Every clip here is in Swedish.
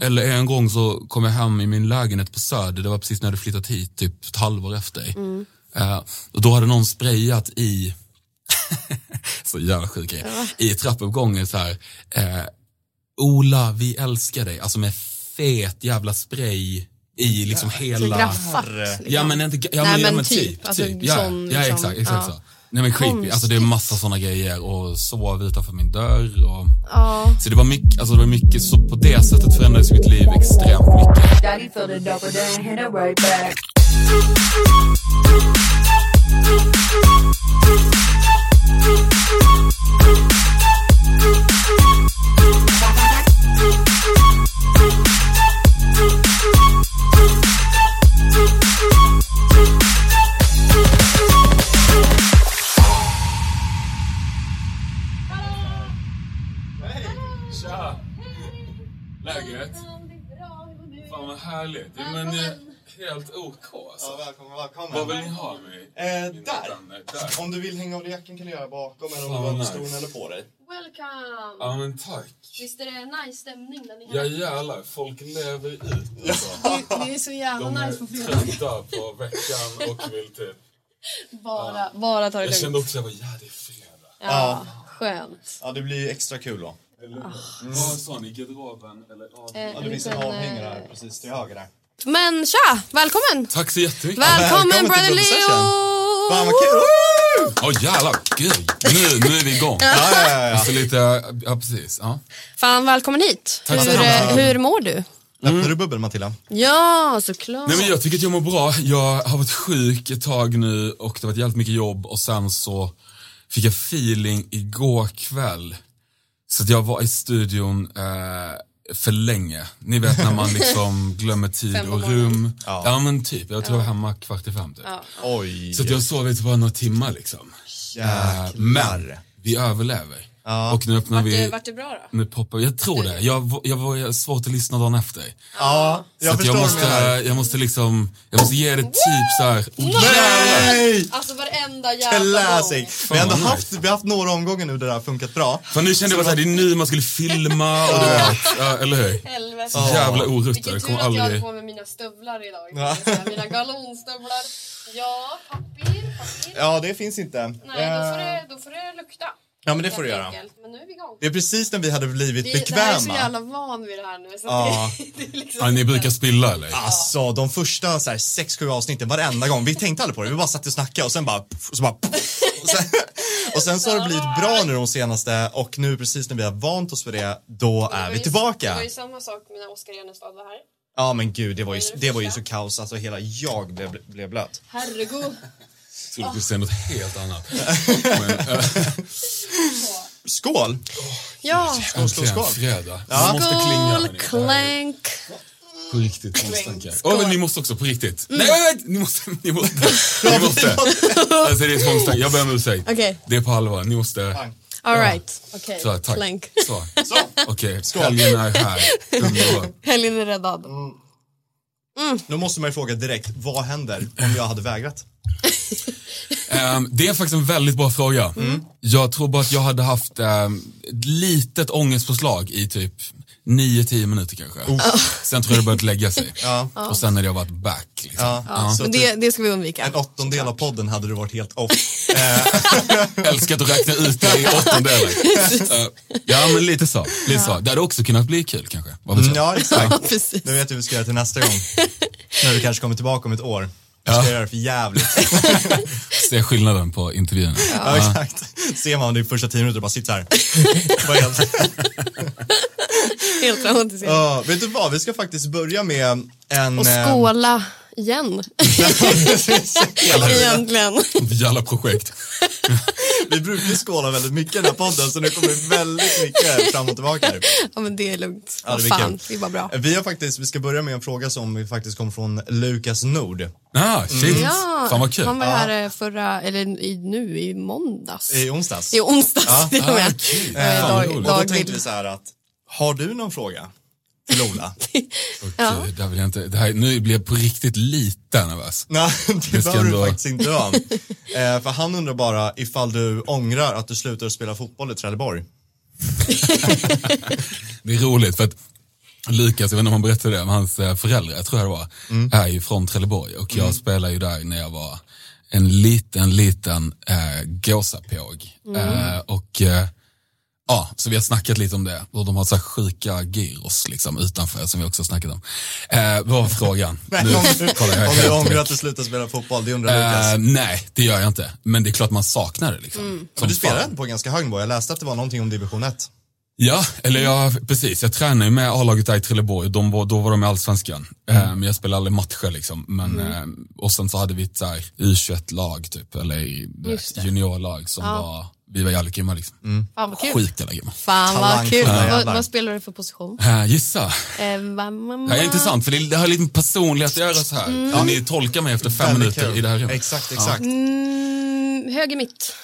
Eller en gång så kom jag hem i min lägenhet på Söder, det var precis när hade flyttat hit, typ ett halvår efter. Eh, och då hade någon sprayat i, så jävla sjuk grej, i trappuppgången så här, eh, Ola, vi älskar dig, alltså med fet jävla spray i liksom hela... Graffat. Liksom. Ja men inte, ja, Nej, men, ja, men typ, typ, alltså, typ. Ja, sån, ja liksom, exakt, exakt ja. så. Nej men creepy, alltså det är massa sådana grejer och sov utanför min dörr och Ja. Så det var mycket, alltså det var mycket, så på det sättet förändrades mitt liv extremt mycket. Härligt. Ja, men eh, helt OK alltså. Ja, välkommen, välkommen. Vad vill ni ha mig? Eh, där. Där. Om du vill hänga av dig jackan kan du göra bakom eller om du vill ha vad stolen nice. eller på dig. Welcome! Ja men tack. Visst är det nice stämning där Ja nere? jävlar, folk lever ut alltså. Det, det är så jävla De nice på är fredag. trötta på veckan och vill typ... Bara, bara ta det Jag lugnt. kände också, jag bara, ja det är fredag. Ja, skönt. Ja, det blir ju extra kul då. Vad sa ni, garderoben eller? Ja. Eh, Ja, det finns en avhängare eh, här precis till höger där. Men tja, välkommen! Tack så jättemycket. Välkommen välkommen brother Leo! Fan vad kul! Åh jävlar, gud. Nu, nu är vi igång. Ja, ja, ja, ja. Alltså lite, ja precis. Ja. Fan, välkommen hit. Tack Hur, eh, hur mår du? Öppnar du bubbel Matilda? Ja, såklart. Nej men jag tycker att jag mår bra. Jag har varit sjuk ett tag nu och det har varit jävligt mycket jobb och sen så fick jag feeling igår kväll. Så att jag var i studion eh, för länge. Ni vet när man liksom glömmer tid och rum. Ja. Ja. men typ, jag tror jag var hemma kvart i fem typ. Ja. Oj. Så att jag har sovit bara några timmar liksom. Eh, Jäklar. men vi överlever. Ja. Och nu öppnar Vart det, vi, vart det bra då? nu poppar Jag tror det. Jag, var- jag var svårt att lyssna dagen efter. Ja, Så jag förstår jag måste, jag måste liksom, jag måste ge det typ så här. Oh, jävlar. Nej! Alltså varenda jävla Classic! Vi har, ändå haft, vi har haft några omgånger nu där det har funkat bra. För nu kände jag bara såhär, det är nu man skulle filma och du vet, ja, eller hur? Helvete. Så jävla oruttad, Vilken det tur att jag aldrig... på mig mina stövlar idag. Ja. Mina galonstövlar. Ja, papper, papper. Ja, det finns inte. Nej, då får, Eh, det, då får det lukta. Ja, men det får du göra. enkelt. Men nu är vi igång. Det är precis när vi hade blivit Det, det här är så bekväma. jävla van vid det här nu. Så Ja. det, det är liksom Ja, ni brukar spilla eller? Alltså de första så här, sex, sju avsnitten varenda gång, vi tänkte aldrig på det, vi bara satt och snackade och sen bara, och så bara och sen, och sen så har det blivit bra nu de senaste och nu precis när vi har vant oss för det, då Det är vi ju- Det tillbaka. var ju samma sak med när Oskar Enestad var här. Ja men gud, det var ju, det det var ju så kaos, alltså hela jag blev, blev blöt. Herregud. Jag trodde du skulle säga något helt annat. Men, äh, Skål! Ja. Skål, skål, skål. fredag. Man måste klinga. Skål, hörni. Clank. På riktigt tvångstankar. Åh men ni måste också på riktigt. Nej, nej, nej, ni måste, ni måste. Ni måste. Alltså det är tvångstankar. Jag ber om ursäkt. Okej. Det är på allvar, ni måste. All right. Okej. Så, tack. Clank. Så. Så, Okej, helgen är här. Helgen är räddad. då måste man ju fråga direkt, vad händer om jag hade vägrat? Ehm, det är faktiskt en väldigt bra fråga. Jag tror bara att jag hade haft um, ett litet ångestpåslag i typ 9-10 minuter kanske. Sen tror jag det börjat lägga sig. Ja. Och sen hade jag varit back. Liksom. Ja, så Men typ det, det ska vi undvika. en åttondel av podden hade du varit helt off. Älskat att räkna ut det i åttondelar. Eh, ja men lite så. Lite så. Det hade också kunnat bli kul kanske. Vad jag? Ja, exakt. Ja. Nu vet du vad vi ska göra till nästa gång. När du kanske kommer tillbaka om ett år. Du ska Ja. göra det för jävligt. Se skillnaden på intervjuerna. Ja, exakt. Ser man det i första tio minuter och bara sitter här. Helt- Helt traumatiserad. Ja, vet du vad, vi ska faktiskt börja med en... Och eh, skåla igen. Egentligen. Jävla projekt. Vi brukar skåla väldigt mycket i den här podden så nu kommer väldigt mycket fram och tillbaka. här. Ja men det är lugnt. Ja, det fan, det är bara bra. Vi har faktiskt, vi ska börja med en fråga som vi faktiskt kom från Lukas Nord. Ah, shit. Ja, Fan vad kul. han var här eh, förra, eller i, nu i måndags. I onsdags. I onsdags Ja. till och Ah, med. Jag är Fan, dag-. Och då tänkte vi så här att, har du någon fråga till Ola? Okej, där vill jag inte, det här, nu blir jag på riktigt lite nervös. Nej, det ska behöver du ändå- faktiskt inte vara. eh, för han undrar bara ifall du ångrar att du slutar spela fotboll i Trelleborg. Det är roligt för att Lukas, jag vet inte om han berättade det, men hans eh, föräldrar, tror jag det var, Mm. är ju från Trelleborg och jag spelade ju där när jag var en liten, liten äh, gåsapåg. Eh, och eh, ja, så vi har snackat lite om det och de har så här sjuka gyros liksom utanför som vi också har snackat om. Eh, vad var frågan? Men om du, kollar jag om du ångrar att du slutade spela fotboll, det undrar Lukas. Eh, nej, det gör jag inte. Men det är klart man saknar det liksom. Men Som du spelar fan. på ganska hög nivå. Jag läste att det var någonting om division 1. Ja, eller jag, precis. Jag tränade ju med A-laget där i Trelleborg. De var, då var de i Allsvenskan. Eh, men jag spelade aldrig matcher liksom. Men, eh, och sen så hade vi ett så här U21-lag typ, eller det. juniorlag som var, vi var jävligt grymma liksom. Fan vad kul. Sjukt jävla grymma. Fan vad kul. alla Vad, vad spelar du för position? Eh, gissa. Eh, va, ma, Det är intressant för det, det har lite personlighet att göra så här. Ja, ni tolkar mig efter fem Väldigt minuter kul. i det här rummet. Exakt, exakt. Mm, höger mitt.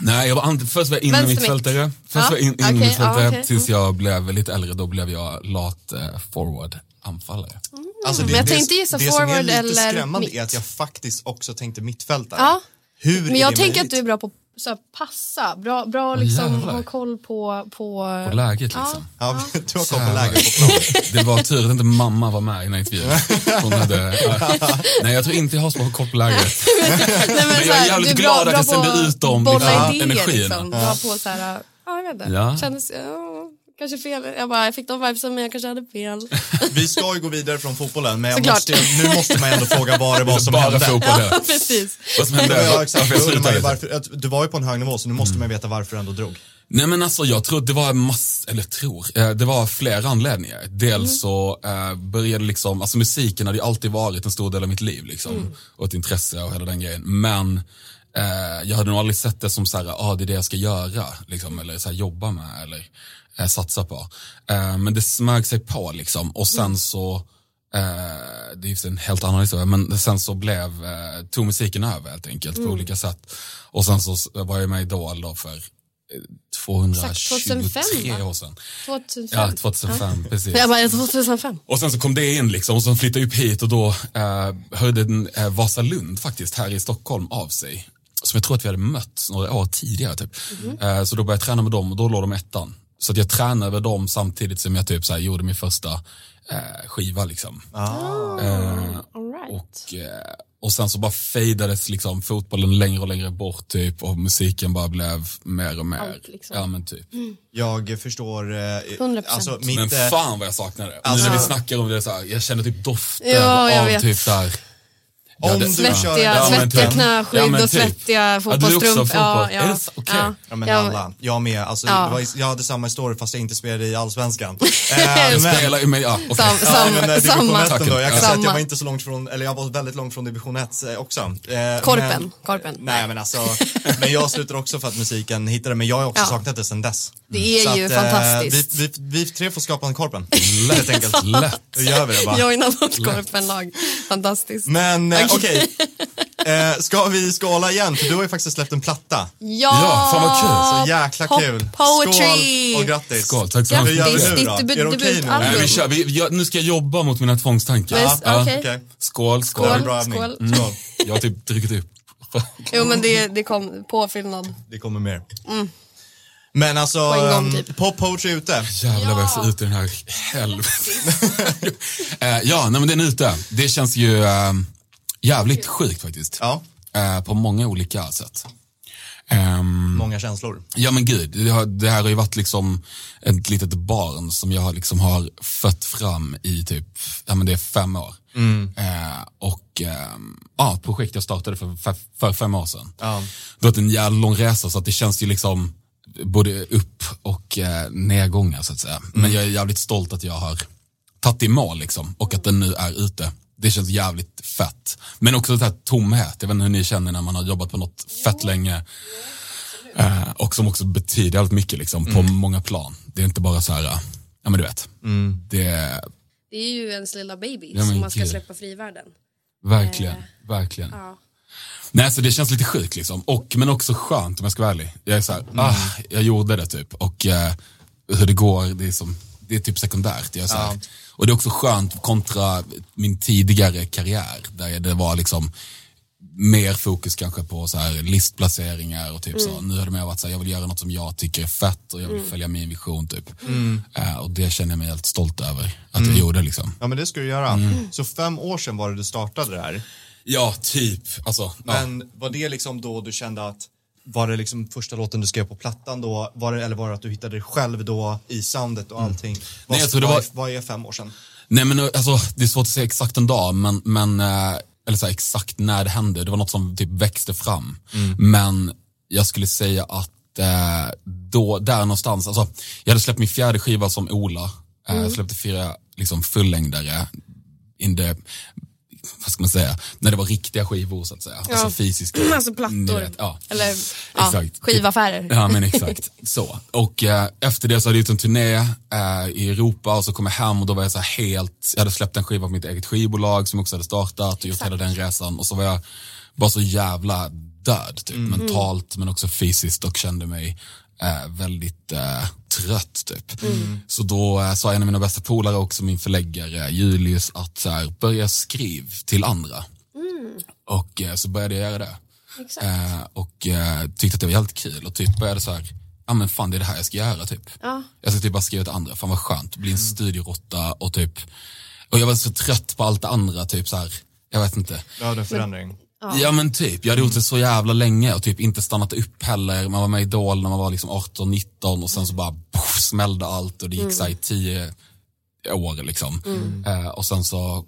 Nej, jag var först var jag innermittfältare. Först Ja, var in, okej, innermittfältare ja, okej. tills jag blev lite äldre. Då blev jag lat eh, forward anfallare. Alltså, Men jag tänkte gissa det som är forward lite eller skrämmande mitt. är att jag faktiskt också tänkte mittfältare. Ja. Hur Men jag det tänker att du är bra på så här, passa. Bra, bra liksom ha koll på... På, På läget liksom. Ja, du har koll på läget på plan. Det var tur att inte mamma var med i den här intervjun. Hon hade, nej, jag tror inte jag har så bra koll på läget. Nej, men, jag är jävligt är glad att jag sände ut dem, liksom, energin. liksom. Bra på så här, ja jag vet inte. Ja. Kändes, ja, kanske fel. Jag bara, jag fick de vibesen men jag kanske hade fel. Vi ska ju gå vidare från fotbollen, men måste, nu måste man ändå fråga vad det var som Bara hände. fotboll. ja, precis. Vad som hände? Ja, Varför exakt. varför, du var ju på en hög nivå, så nu måste man veta varför du ändå drog. Nej men alltså jag tror att det var mass, eller tror, eh, det var flera anledningar. Dels så eh, började liksom, alltså musiken hade ju alltid varit en stor del av mitt liv liksom. Och ett intresse och hela den grejen. Men eh, jag hade nog aldrig sett det som så här, ah, det är det jag ska göra, liksom, eller så här, jobba med eller eh, satsa på. Eh, men det smög sig på liksom och sen så Eh, det är en helt annan historia, men sen så blev, eh, tog musiken över helt enkelt på olika sätt. Och sen så var jag med i Idol då för eh, 223 2005, va? år sedan. 2005. Ja, 2005, precis. Jag bara, 2005. Och sen så kom det in liksom och sen flyttade jag upp hit och då eh, hörde en, eh, Vasalund faktiskt här i Stockholm av sig. Som jag tror att vi hade mött några år tidigare typ. Eh, så då började jag träna med dem och då låg de ettan. Så att jag tränade med dem samtidigt som jag typ så här, gjorde min första eh, skiva liksom. Eh, All right. och, eh, och sen så bara fejdades liksom fotbollen längre och längre bort typ och musiken bara blev mer och mer. Allt, liksom. Ja men typ. Jag förstår, eh, 100%. alltså mitt, Men eh, fan vad jag saknar det. Alltså- nu när vi snackar om det så här, jag känner typ dofter Ja, av vet. typ där. Om det- du Svettiga, kör Ja, men svettiga typ. knäskydd Ja, men och typ. svettiga Ja, du är också fotbollstrumpor. fotboll. Är det så? Okej. Ja men Ja. alla, jag med. Alltså, Ja. det var, jag hade samma story fast jag inte spelade i Allsvenskan. Eh, men- spelar med, ja. Sam, Ja, men, eh, division samma. 1 då. Jag kan säga att jag var inte så långt från, eller jag var väldigt långt från division 1 eh, också. Eh, Korpen, men- korpen. Nej men alltså, men jag slutade också för att musiken hittade men jag har också Ja. saknat det sedan dess. Det är Så ju att, eh, fantastiskt. Vi, vi, vi tre får skapa en korpen. Helt enkelt. Lätt. Då gör vi det bara. Joina något korpenlag. Fantastiskt. Men eh, Okej. okej, eh, ska vi skåla igen? För du har ju faktiskt släppt en platta. Ja! Ja, fan vad kul. Så jäkla Pop kul. poetry. Skål och grattis. Skål, tack så mycket. Hur gör vi nu då? Är det okej nu? Nej, vi kör, vi, jag, nu ska jag jobba mot mina tvångstankar. Okej. Okej. Skål, Det skål. var en bra övning. Skål. Skål. Jag har typ druckit upp. Jo men det, det kom påfyllnad. Det kommer mer. Men alltså, Mm. På en gång, um, typ. Pop Poetry är ute. Jävlar vad jag ser ut i den här helvetet. Eh, ja, nej, men den är ute. Det känns ju eh, jävligt sjukt faktiskt. Ja, Eh, på många olika sätt. Ehm, många känslor. Ja men gud, det, har, det här har ju varit liksom ett litet barn som jag liksom har fött fram i typ, ja men det är fem år. Eh, och eh, ja, ett projekt jag startade för, för, för fem år sedan. Ja. Det har varit en jävla lång resa så att det känns ju liksom både upp och eh, nedgångar så att säga. Men jag är jävligt stolt att jag har tagit i mål liksom och att den nu är ute. Det känns jävligt fett. Men också det här tomhet, jag vet inte hur ni känner när man har jobbat på något fett länge. Eh, och som också betyder allt mycket liksom, på många plan. Det är inte bara så här, eh, ja men du vet. Det är Det är ju ens lilla baby Ja, som man ska gud. släppa fri i världen. verkligen, verkligen. Ja. Nej, så det känns lite sjukt liksom. Och, men också skönt om jag ska vara ärlig. Jag är så här, ah, jag gjorde det typ. Och eh, hur det går, det är, som, det är typ sekundärt. Jag här. Och det är också skönt kontra min tidigare karriär. Där det var liksom, mer fokus kanske på så här listplaceringar och typ så. Nu har det mer varit så här, jag vill göra något som jag tycker är fett och jag vill följa min vision typ. Eh, och det känner jag mig helt stolt över att jag gjorde liksom. Ja men det ska du göra. Mm. Så fem år sedan var det du startade det här. Ja, typ. Alltså, ja. Men var det liksom då du kände att var det liksom första låten du skrev på plattan då? Var det, eller var det att du hittade dig själv då i soundet och allting? Vad, Mm. Nej, jag tror det vad, var- är, vad är fem år sedan? Nej men alltså, det är svårt att säga exakt en dag, men, men eh, eller så här, exakt när det hände. Det var något som typ växte fram. Men jag skulle säga att eh, då, där någonstans, alltså, jag hade släppt min fjärde skiva som Ola. Eh, Jag släppte fyra liksom, fullängdare in the, vad ska man säga, när det var riktiga skivor så att säga. Alltså fysiska. Alltså plattor. Vet, ja. Eller ja, Exakt. skivaffärer. Ja men exakt, så. Och eh, efter det så hade jag gjort en turné eh, i Europa och så kom jag hem och då var jag så helt, jag hade släppt en skiva på mitt eget skivbolag som också hade startat och gjort hela den resan och så var jag bara så jävla död typ, mentalt men också fysiskt och kände mig eh, väldigt eh, trött typ. Så då eh, sa en av mina bästa polare också, min förläggare Julius, att så här, börja skriv till andra. Och eh, så började jag göra det. Exakt. Eh, och eh, tyckte att det var jävligt kul och typ började så här, ja men fan det är det här jag ska göra typ. Ja. Jag ska typ bara skriva till andra, fan vad skönt, bli en studieråtta och typ, och jag var så trött på allt det andra typ så här, jag vet inte. Ja, det är förändring. Ja. men typ, jag hade gjort det så jävla länge och typ inte stannat upp heller. Man var med i Idol när man var liksom 18-19 och sen så bara poff, smällde allt och det gick så här i tio år liksom. Eh, och sen så,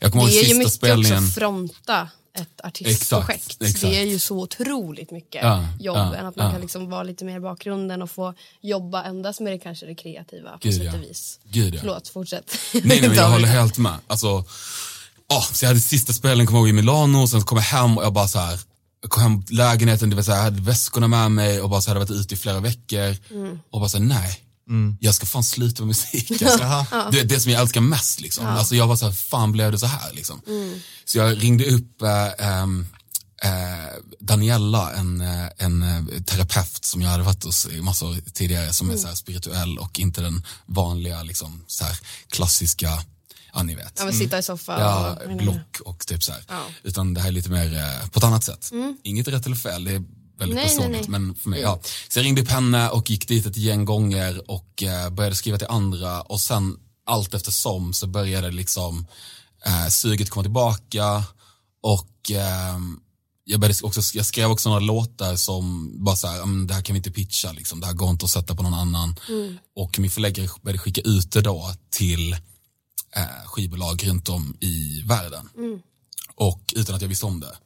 jag kommer ihåg Det är ju sista mycket spelningen. också fronta ett artistprojekt. Exakt, exakt. Det är ju så otroligt mycket Ja, jobb ja, än att man ja. kan liksom vara lite mer i bakgrunden och få jobba endast med det kanske det kreativa på Gud, sätt ja. och vis. Gud, ja. Förlåt, fortsätt. Nej, nej men jag håller helt med. Alltså, ja, så jag hade sista spelningen, kom ihåg, i Milano, sen kom jag hem och jag bara så här, jag kom hem till lägenheten, det var så här, jag hade väskorna med mig och bara så här, hade varit ute i flera veckor och bara så här, nej. Jag ska fan sluta med musik. Alltså. Det är det som jag älskar mest. Liksom. Alltså, jag var så här, fan blev det så här? Liksom. Så jag ringde upp eh, ehm, eh, Daniella, en, eh, en terapeut som jag hade varit hos i massor tidigare, som är så här spirituell och inte den vanliga liksom, så här, klassiska, ja ni vet. Ja, men sitta i soffan. Ja, och, block och typ så här. Ja. Utan det här är lite mer eh, på ett annat sätt. Inget rätt eller fel, det är väldigt Nej, nej, personligt. nej. Men för mig, ja. Så jag ringde upp henne och gick dit ett gäng gånger och eh, började skriva till andra och sen allt eftersom så började liksom eh, suget komma tillbaka och ehm, jag, började också, jag skrev också några låtar som bara så här, "Ja, men det här kan vi inte pitcha, liksom. det här går inte att sätta på någon annan. Och min förläggare började skicka ut det då till eh, skivbolag runt om i världen. Och utan att jag visste om det.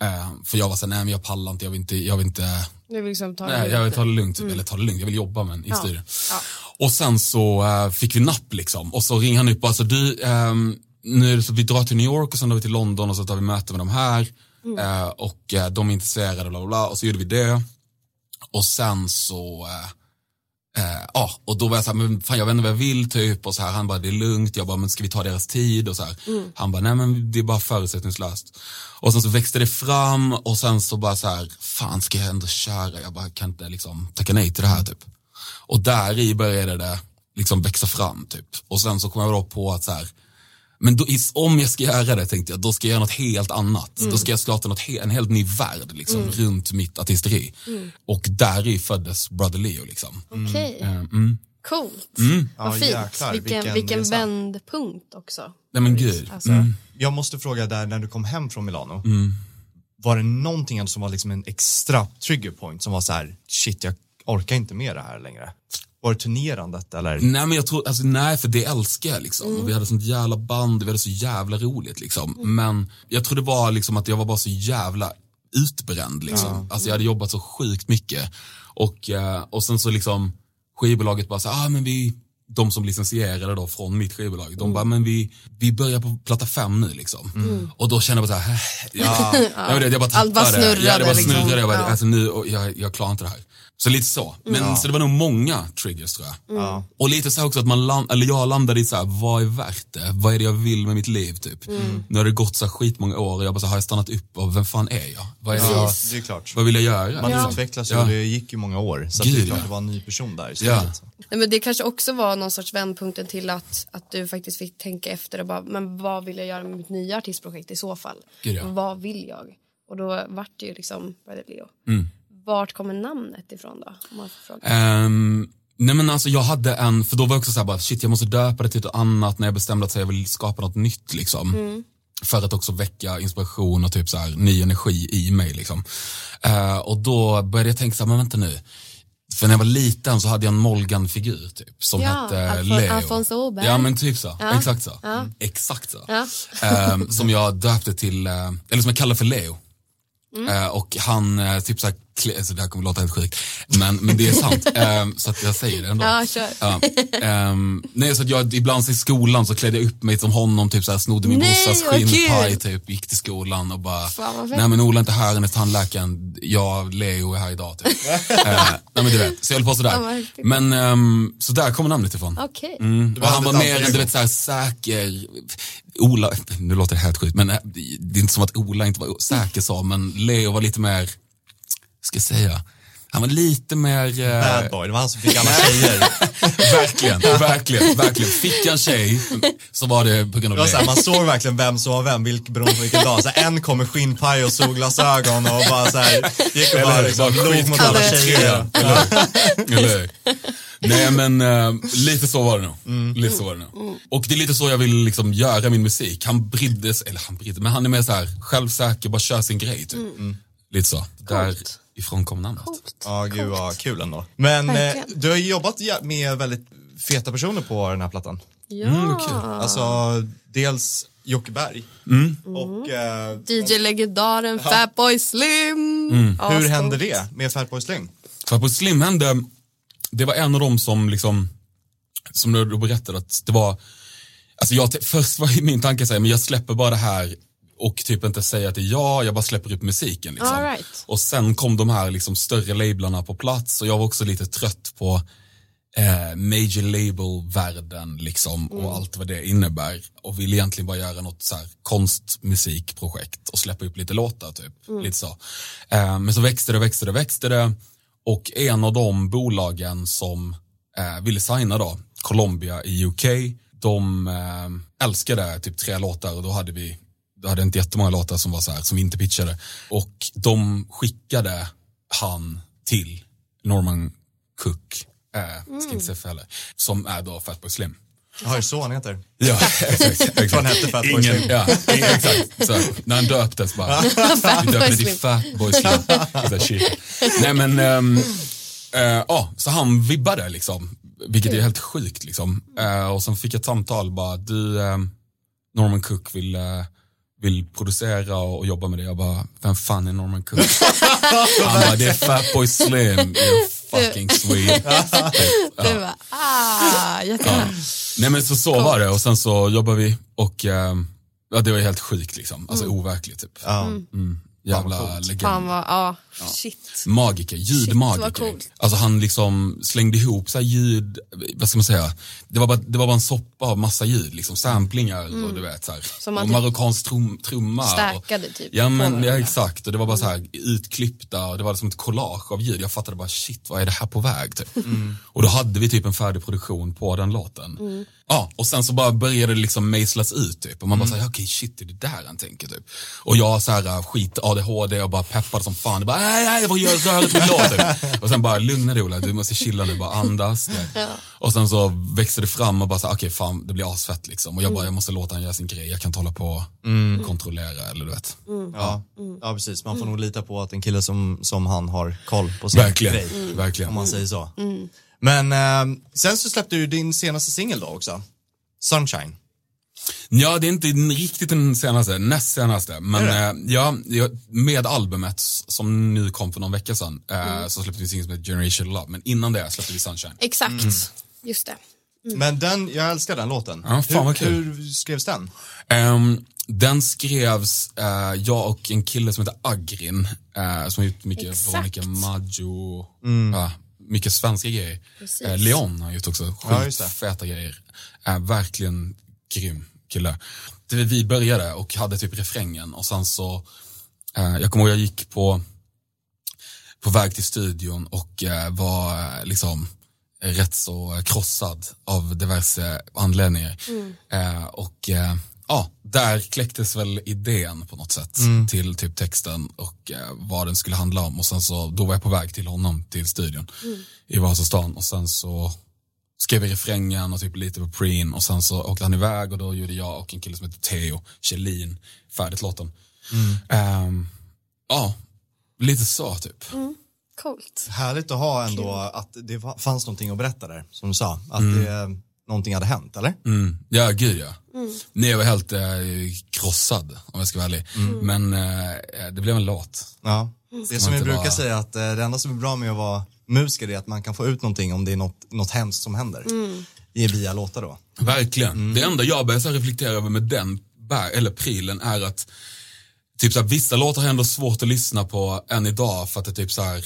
Eh, för jag var såhär, nej men jag pallar inte, jag vill inte, jag vill inte, Det vill liksom ta det nej lugnt jag vill ta det lugnt, eller ta det lugnt, jag vill jobba men i Ja. studion. Ja. Och sen så eh, fick vi napp liksom, och så ringer han upp och alltså du, ehm, nu är det så att vi drar till New York och sen drar vi till London och så tar vi möte med de här. Eh, och eh, de är intresserade, bla bla bla, och så gjorde vi det. Och sen så, eh, Eh, ja, och då var jag så här, men fan jag vet inte vad jag vill typ och så här, han bara det är lugnt, jag bara men ska vi ta deras tid och så här. Han bara nej men det är bara förutsättningslöst. Och sen så växte det fram och sen så bara så här, fan ska jag ändå köra, jag bara kan inte liksom tacka nej till det här typ. Och där i började det liksom växa fram typ. Och sen så kom jag då på att så här, men då, om jag ska göra det tänkte jag, då ska jag göra något helt annat. Då ska jag starta något he- en helt ny värld liksom, runt mitt artisteri. Och där i föddes Brother Leo liksom. Okej, Eh, mm. coolt. Ja, Vad fint. jäklar, vilken vilken vändpunkt också. Nej men gud. Alltså, Jag måste fråga där när du kom hem från Milano. Mm. Var det någonting som var liksom en extra trigger point som var så här, shit jag orkar inte med det här längre. Var det turnerandet eller? Nej men jag tror, alltså nej för det älskar jag liksom. Och vi hade sånt jävla band, vi hade så jävla roligt liksom. Men jag tror det var liksom att jag var bara så jävla utbränd liksom. Alltså jag hade jobbat så sjukt mycket. Och, eh, och sen så liksom skivbolaget bara så ah men vi, de som licensierade då från mitt skivbolag, de bara men vi, vi börjar på platta fem nu liksom. Och då kände jag bara så här, "Äh, ja, jag, vet, jag bara Allt bara tappade. Ja, det bara snurrade, liksom. snurrade. Jag, bara, Ja. alltså, nu, och jag, jag klarar inte det här. Så lite så. Men så det var nog många triggers tror jag. Ja. Och lite så här också att man land, eller jag landade i så här, vad är värt det? Vad är det jag vill med mitt liv typ? Nu har det gått så här skitmånga år och jag bara så här, har jag stannat upp och vem fan är jag? Vad är det Ja, jag, det är klart. vad vill jag göra? Man Ja. utvecklas ju Ja. och det gick ju många år. Så att Gud, det är klart ja. det var en ny person där. i Ja. Nej, men det kanske också var någon sorts vändpunkten till att, att du faktiskt fick tänka efter och bara, men vad vill jag göra med mitt nya artistprojekt i så fall? Gud, ja. Vad vill jag? Och då vart det ju liksom Brother Leo. Mm. Vart kommer namnet ifrån då? Om man får fråga. Ehm, nej men alltså jag hade en, för då var jag också såhär bara shit jag måste döpa det till något annat när jag bestämde att så här, jag vill skapa något nytt liksom. För att också väcka inspiration och typ så här, ny energi i mig liksom. Eh, och då började jag tänka så här, men vänta nu. För när jag var liten så hade jag en Molgan-figur typ som Ja, hette Alfon- Leo. Alfons Åberg. Ja men typ så, Ja. exakt så. Ja. Exakt så. Ehm, som jag döpte till, eh, eller som jag kallar för Leo. Mm. Eh, och han, eh, typ såhär, klä- alltså det här kommer låta helt sjukt, men, men det är sant. Ehm, så att jag säger det ändå. Ja, kör. Ja, ehm, nej, så att jag, ibland i skolan så klädde jag upp mig som honom, typ såhär, snodde min brorsas skinnpaj, typ, gick till skolan och bara, Fan, nej men Ola är inte här, han är tandläkaren, jag, Leo är här idag. Typ. Eh, nej men du vet, så jag höll på sådär. Men um, så där kommer namnet ifrån. Okej. Mm. Och han var mer en du vet, så här, säker, Ola, nu låter det helt sjukt, men eh, det är inte som att Ola inte var säker så, men Leo var lite mer, ska jag säga, han var lite mer... eh, Bad boy, det var han som fick alla tjejer. verkligen, verkligen, verkligen. Fick en tjej så var det på grund Det av var så här, det. man såg verkligen vem som var vem, vilk, beroende på vilken dag. Så här, en kom med skinnpaj och solglasögon och bara så här, gick och bara liksom, Bara log mot alla tjejer. Eller hur? Nej men eh, lite så var det nog. Mm. Lite så var det nog. Och det är lite så jag vill liksom göra min musik. Han brydde sig, eller han brydde men han är mer så här självsäker, bara kör sin grej typ. Lite så. Därifrån kom namnet. Coolt. Ja, gud vad kul ändå. Men eh, du har ju jobbat ja- med väldigt feta personer på den här plattan. Ja. Mm, kul. Alltså, dels Jocke Berg och eh, DJ-legendaren Fatboy Slim. Mm. hur Ascoolt. hände det med Fatboy Slim? På Slim hände, det var en av dem som liksom, som du, berättade att det var, alltså jag, först var min tanke så här, men jag släpper bara det här och typ inte säger att det är jag, jag bara släpper upp musiken. Liksom. Right. Och sen kom de här liksom större lablarna på plats och jag var också lite trött på eh, major label-världen liksom och allt vad det innebär och ville egentligen bara göra något så här konstmusikprojekt och släppa upp lite låtar typ. Lite så. Eh, men så växte det, växte det, växte det och en av de bolagen som eh, ville signa då, Columbia i UK, de eh, älskade typ tre låtar och då hade vi då hade inte jättemånga låtar som var så här, som vi inte pitchade. Och de skickade han till Norman Cook, äh, ska inte säga för heller, som är då Fatboy Slim. Ja, det är så han heter. Ja, exakt. exakt. Han hette Fatboy Slim. ja, exakt. Så, när han döptes bara, vi döpte till. Fatboy Slim. Så shit. Nej men, eh, ja, så han vibbade liksom, vilket är helt sjukt liksom. Eh, och sen fick jag ett samtal bara, du, ehm, Norman Cook vill, eh, vill producera och, och jobba med det. Jag bara, vem fan är Norman Cook? Han bara, det är Fatboy Slim, you fucking sweet. Du bara, ah, jättebra. Nej men så, så var det och sen så jobbar vi och ehm, ja, det var helt sjukt liksom, alltså overkligt typ. Ja. Mm. Jävla legend. Vad, ja, shit. Magiker, ljudmagiker. coolt. Alltså han liksom slängde ihop så här ljud, vad ska man säga, det var bara, det var bara en soppa av massa ljud, liksom samplingar och du vet så här. Som och typ marockansk trum, trumma. och, Stackade typ Ja men ja, exakt, och det var bara så här utklippta och det var som ett collage av ljud. Jag fattade bara shit, vad är det här på väg typ. Och då hade vi typ en färdig produktion på den låten. Ja, och sen så bara började det liksom mejslas ut typ. Och man bara såhär, okej shit, det är det där han tänker typ. Och jag så här skit ADHD och bara peppade som fan. Det bara, nej, nej, vad gör låt typ. Och sen bara, lugna dig Ola, du måste chilla nu, bara andas. Och sen så växte det fram och bara så här, okej fan, det blir asfett liksom. Och jag bara, jag måste låta han göra sin grej, jag kan inte hålla på och kontrollera eller du vet. Ja. ja, precis. Man får nog lita på att en kille som, som han har koll på sin Verkligen, grej. verkligen. Om man säger så. Men eh, sen så släppte du din senaste singel då också. Sunshine. Ja, det är inte riktigt den senaste, näst senaste. Men eh, ja, ja, med albumet som nu kom för någon vecka sedan eh, så släppte vi en singel som heter Generation Love. Men innan det släppte vi Sunshine. Exakt, just det. Men den, jag älskar den låten. Ja, fan vad hur, kul. hur skrevs den? Ehm, den skrevs, eh, jag och en kille som heter Agrin, eh, som har gjort mycket Exakt. Veronica Maggio, ja, mycket svenska grejer. Precis. Eh, Leon har gjort också Ja, skitfeta grejer. Eh, verkligen grym kille. Det, vi började och hade typ refrängen och sen så, eh, jag kommer ihåg jag gick på, på väg till studion och eh, var eh, liksom rätt så krossad av diverse anledningar. Eh, och eh, ja, där kläcktes väl idén på något sätt till typ texten och eh, vad den skulle handla om. Och sen så, då var jag på väg till honom, till studion i Vasastan och sen så skrev vi refrängen och typ lite på preen och sen så åkte han iväg och då gjorde jag och en kille som heter Theo Kjellin färdigt låten. Ehm, ja, lite så typ. Coolt. Härligt att ha ändå att det fa- fanns någonting att berätta där, som du sa. Att Mm. det, någonting hade hänt, eller? Mm. Ja, gud ja. Nej, jag var helt eh, krossad om jag ska vara ärlig. Men eh, det blev en låt. Ja. Det som vi brukar vara- säga att eh, det enda som är bra med att vara musiker är att man kan få ut någonting om det är något, något hemskt som händer. I via låtar då. Verkligen. Det enda jag börjar reflektera över med den bär, eller prylen är att typ så här, vissa låtar jag ändå svårt att lyssna på än idag för att det typ så här,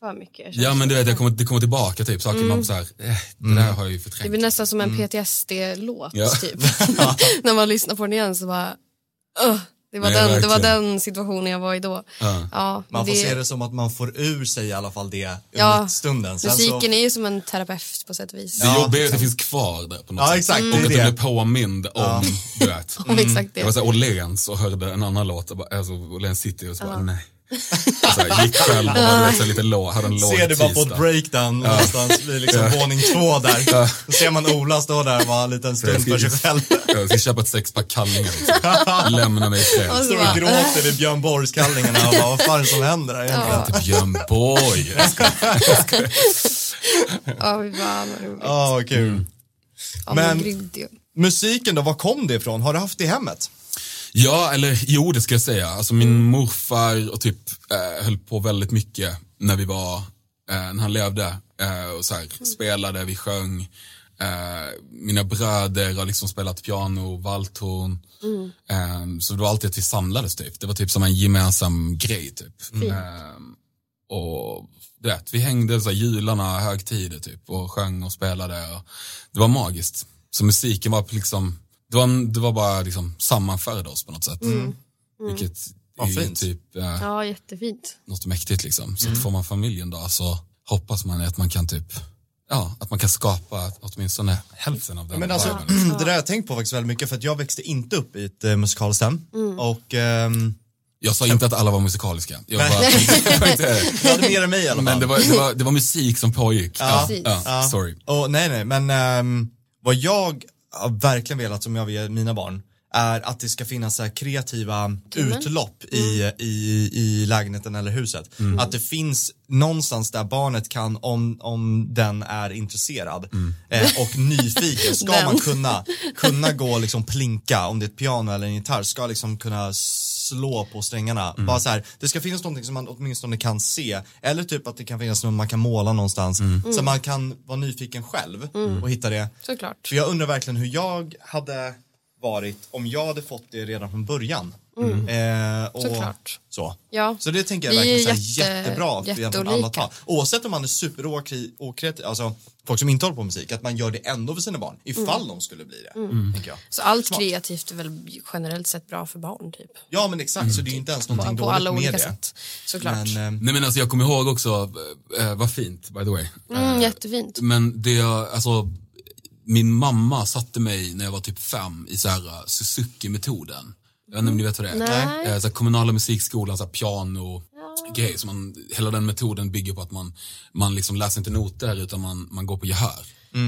För mycket. ja men du vet, det kommer, det kommer tillbaka typ saker man så här, eh, det där har jag ju Det förträngt. blir nästan som en PTSD-låt Ja. typ. När man lyssnar på den igen så bara, "Ugh." Det, var Nej, den, det var den situationen jag var i då. Ja. Ja, Man får det, se det som att man får ur sig i alla fall det Ja, stunden. Sen musiken så, är ju som en terapeut på sätt och vis. Det Ja, jobbiga är att det finns kvar där på något Ja, sätt. exakt, Och det är att du blir påmind om, du vet. Om exakt Jag var det. såhär Åhléns och hörde en annan låt, och bara, alltså Åhléns City och så bara nej. Gick själv och du vet, så lite låg, hade en låg ser du bara på ett breakdown någonstans vid liksom våning två där. Då ser man Ola stå där och vara en liten stund för sig själv. Jag ska köpa ett sexpack kallingar liksom. Lämna mig i fred. Och så Står och gråter vid Björn Borgs kallingarna och bara, vad fan är det som händer här egentligen? Till Björn Borg. Ja, fy fan vad roligt. Ja, vad kul. Ja, men. Musiken då, var kom det ifrån? Har du haft det i hemmet? Ja, eller jo det ska jag säga. Alltså min morfar och typ eh, höll på väldigt mycket när vi var, eh, när han levde. Eh, och så här, spelade, vi sjöng. Eh, mina bröder har liksom spelat piano, valthorn. Eh, så det var alltid att vi samlades typ. Det var typ som en gemensam grej typ. Eh, och du vet, vi hängde så här, jularna, högtider typ och sjöng och spelade. Och det var magiskt. Så musiken var liksom, det var, det var bara liksom sammanförde oss på något sätt. Vilket Vad är ju fint. typ eh, Ja, jättefint. något mäktigt liksom. Så Mm. att får man familjen då så hoppas man att man kan typ, ja, att man kan skapa åtminstone hälften av den Men alltså, viben. det där har jag tänkt på faktiskt väldigt mycket för att jag växte inte upp i ett eh, musikalskt hem. Och ehm, Jag sa inte att alla var musikaliska. Jag Nej. bara, jag det. hade mer än mig i alla fall. Men det var, det, var, det var musik som pågick. Ja, Precis. ja, Ja. sorry. Och, nej, nej, men ehm, vad jag verkligen velat som jag vill mina barn är att det ska finnas så kreativa utlopp i, i, i lägenheten eller huset. Att det finns någonstans där barnet kan, om, om den är intresserad eh, och nyfiken, ska man kunna, kunna gå och liksom plinka, om det är ett piano eller en gitarr, ska liksom kunna slå på strängarna. Bara så här, det ska finnas någonting som man åtminstone kan se, eller typ att det kan finnas något man kan måla någonstans, så man kan vara nyfiken själv och hitta det. Såklart. För jag undrar verkligen hur jag hade varit om jag hade fått det redan från början. Eh, och Såklart. Så. Ja. så det tänker jag Vi är verkligen här, jätte- jättebra egentligen alla jätteolika. tal. Oavsett om man är superokreativ, alltså folk som inte håller på med musik, att man gör det ändå för sina barn, ifall de skulle bli det. Tänker jag. Så allt Smart. kreativt är väl generellt sett bra för barn typ. Ja men exakt, så det är ju inte ens någonting På, på dåligt alla med olika det. sätt. Såklart. Men, eh, Nej men alltså jag kommer ihåg också, eh, vad fint by the way. mm, Eh, jättefint. Men det, alltså, min mamma satte mig när jag var typ fem i så här uh, Suzuki-metoden. Jag vet inte om ni vet vad det är? Nej. Eh, Så här, kommunala musikskolan, så här, piano, grej. Så man, hela den metoden bygger på att man, man liksom läser inte noter utan man, man går på gehör.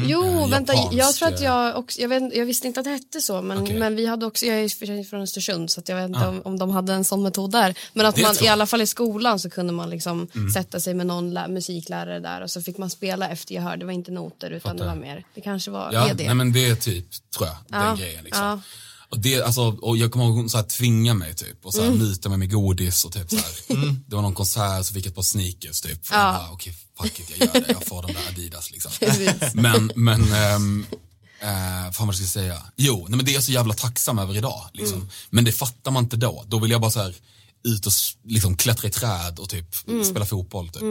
Jo, Eh, vänta, japansk, jag tror att eh, jag också, jag, vet, jag visste inte att det hette så, men, Okej. men vi hade också, jag är från Östersund så jag vet inte om, om de hade en sån metod där. Men att Det man i alla fall i skolan så kunde man liksom sätta sig med någon lä- musiklärare där och så fick man spela efter gehör. Det var inte noter utan det var mer, det kanske var Ja, är det. nej men det är typ, tror jag, Ja, den grejen liksom. ja. Och, det, alltså, och jag kommer ihåg hon så här, tvinga mig typ och så här, Mm. muta mig med godis och typ så här. Det var någon konsert så fick jag ett par sneakers typ. Och Ja. Okej, fuck it, jag gör det, jag får de där Adidas liksom. Men men ehm, Eh, fan vad ska jag säga? Jo, nej, men det är jag så jävla tacksam över idag. Liksom. Men det fattar man inte då. Då vill jag bara så här ut och liksom, klättra i träd och typ spela fotboll. Typ.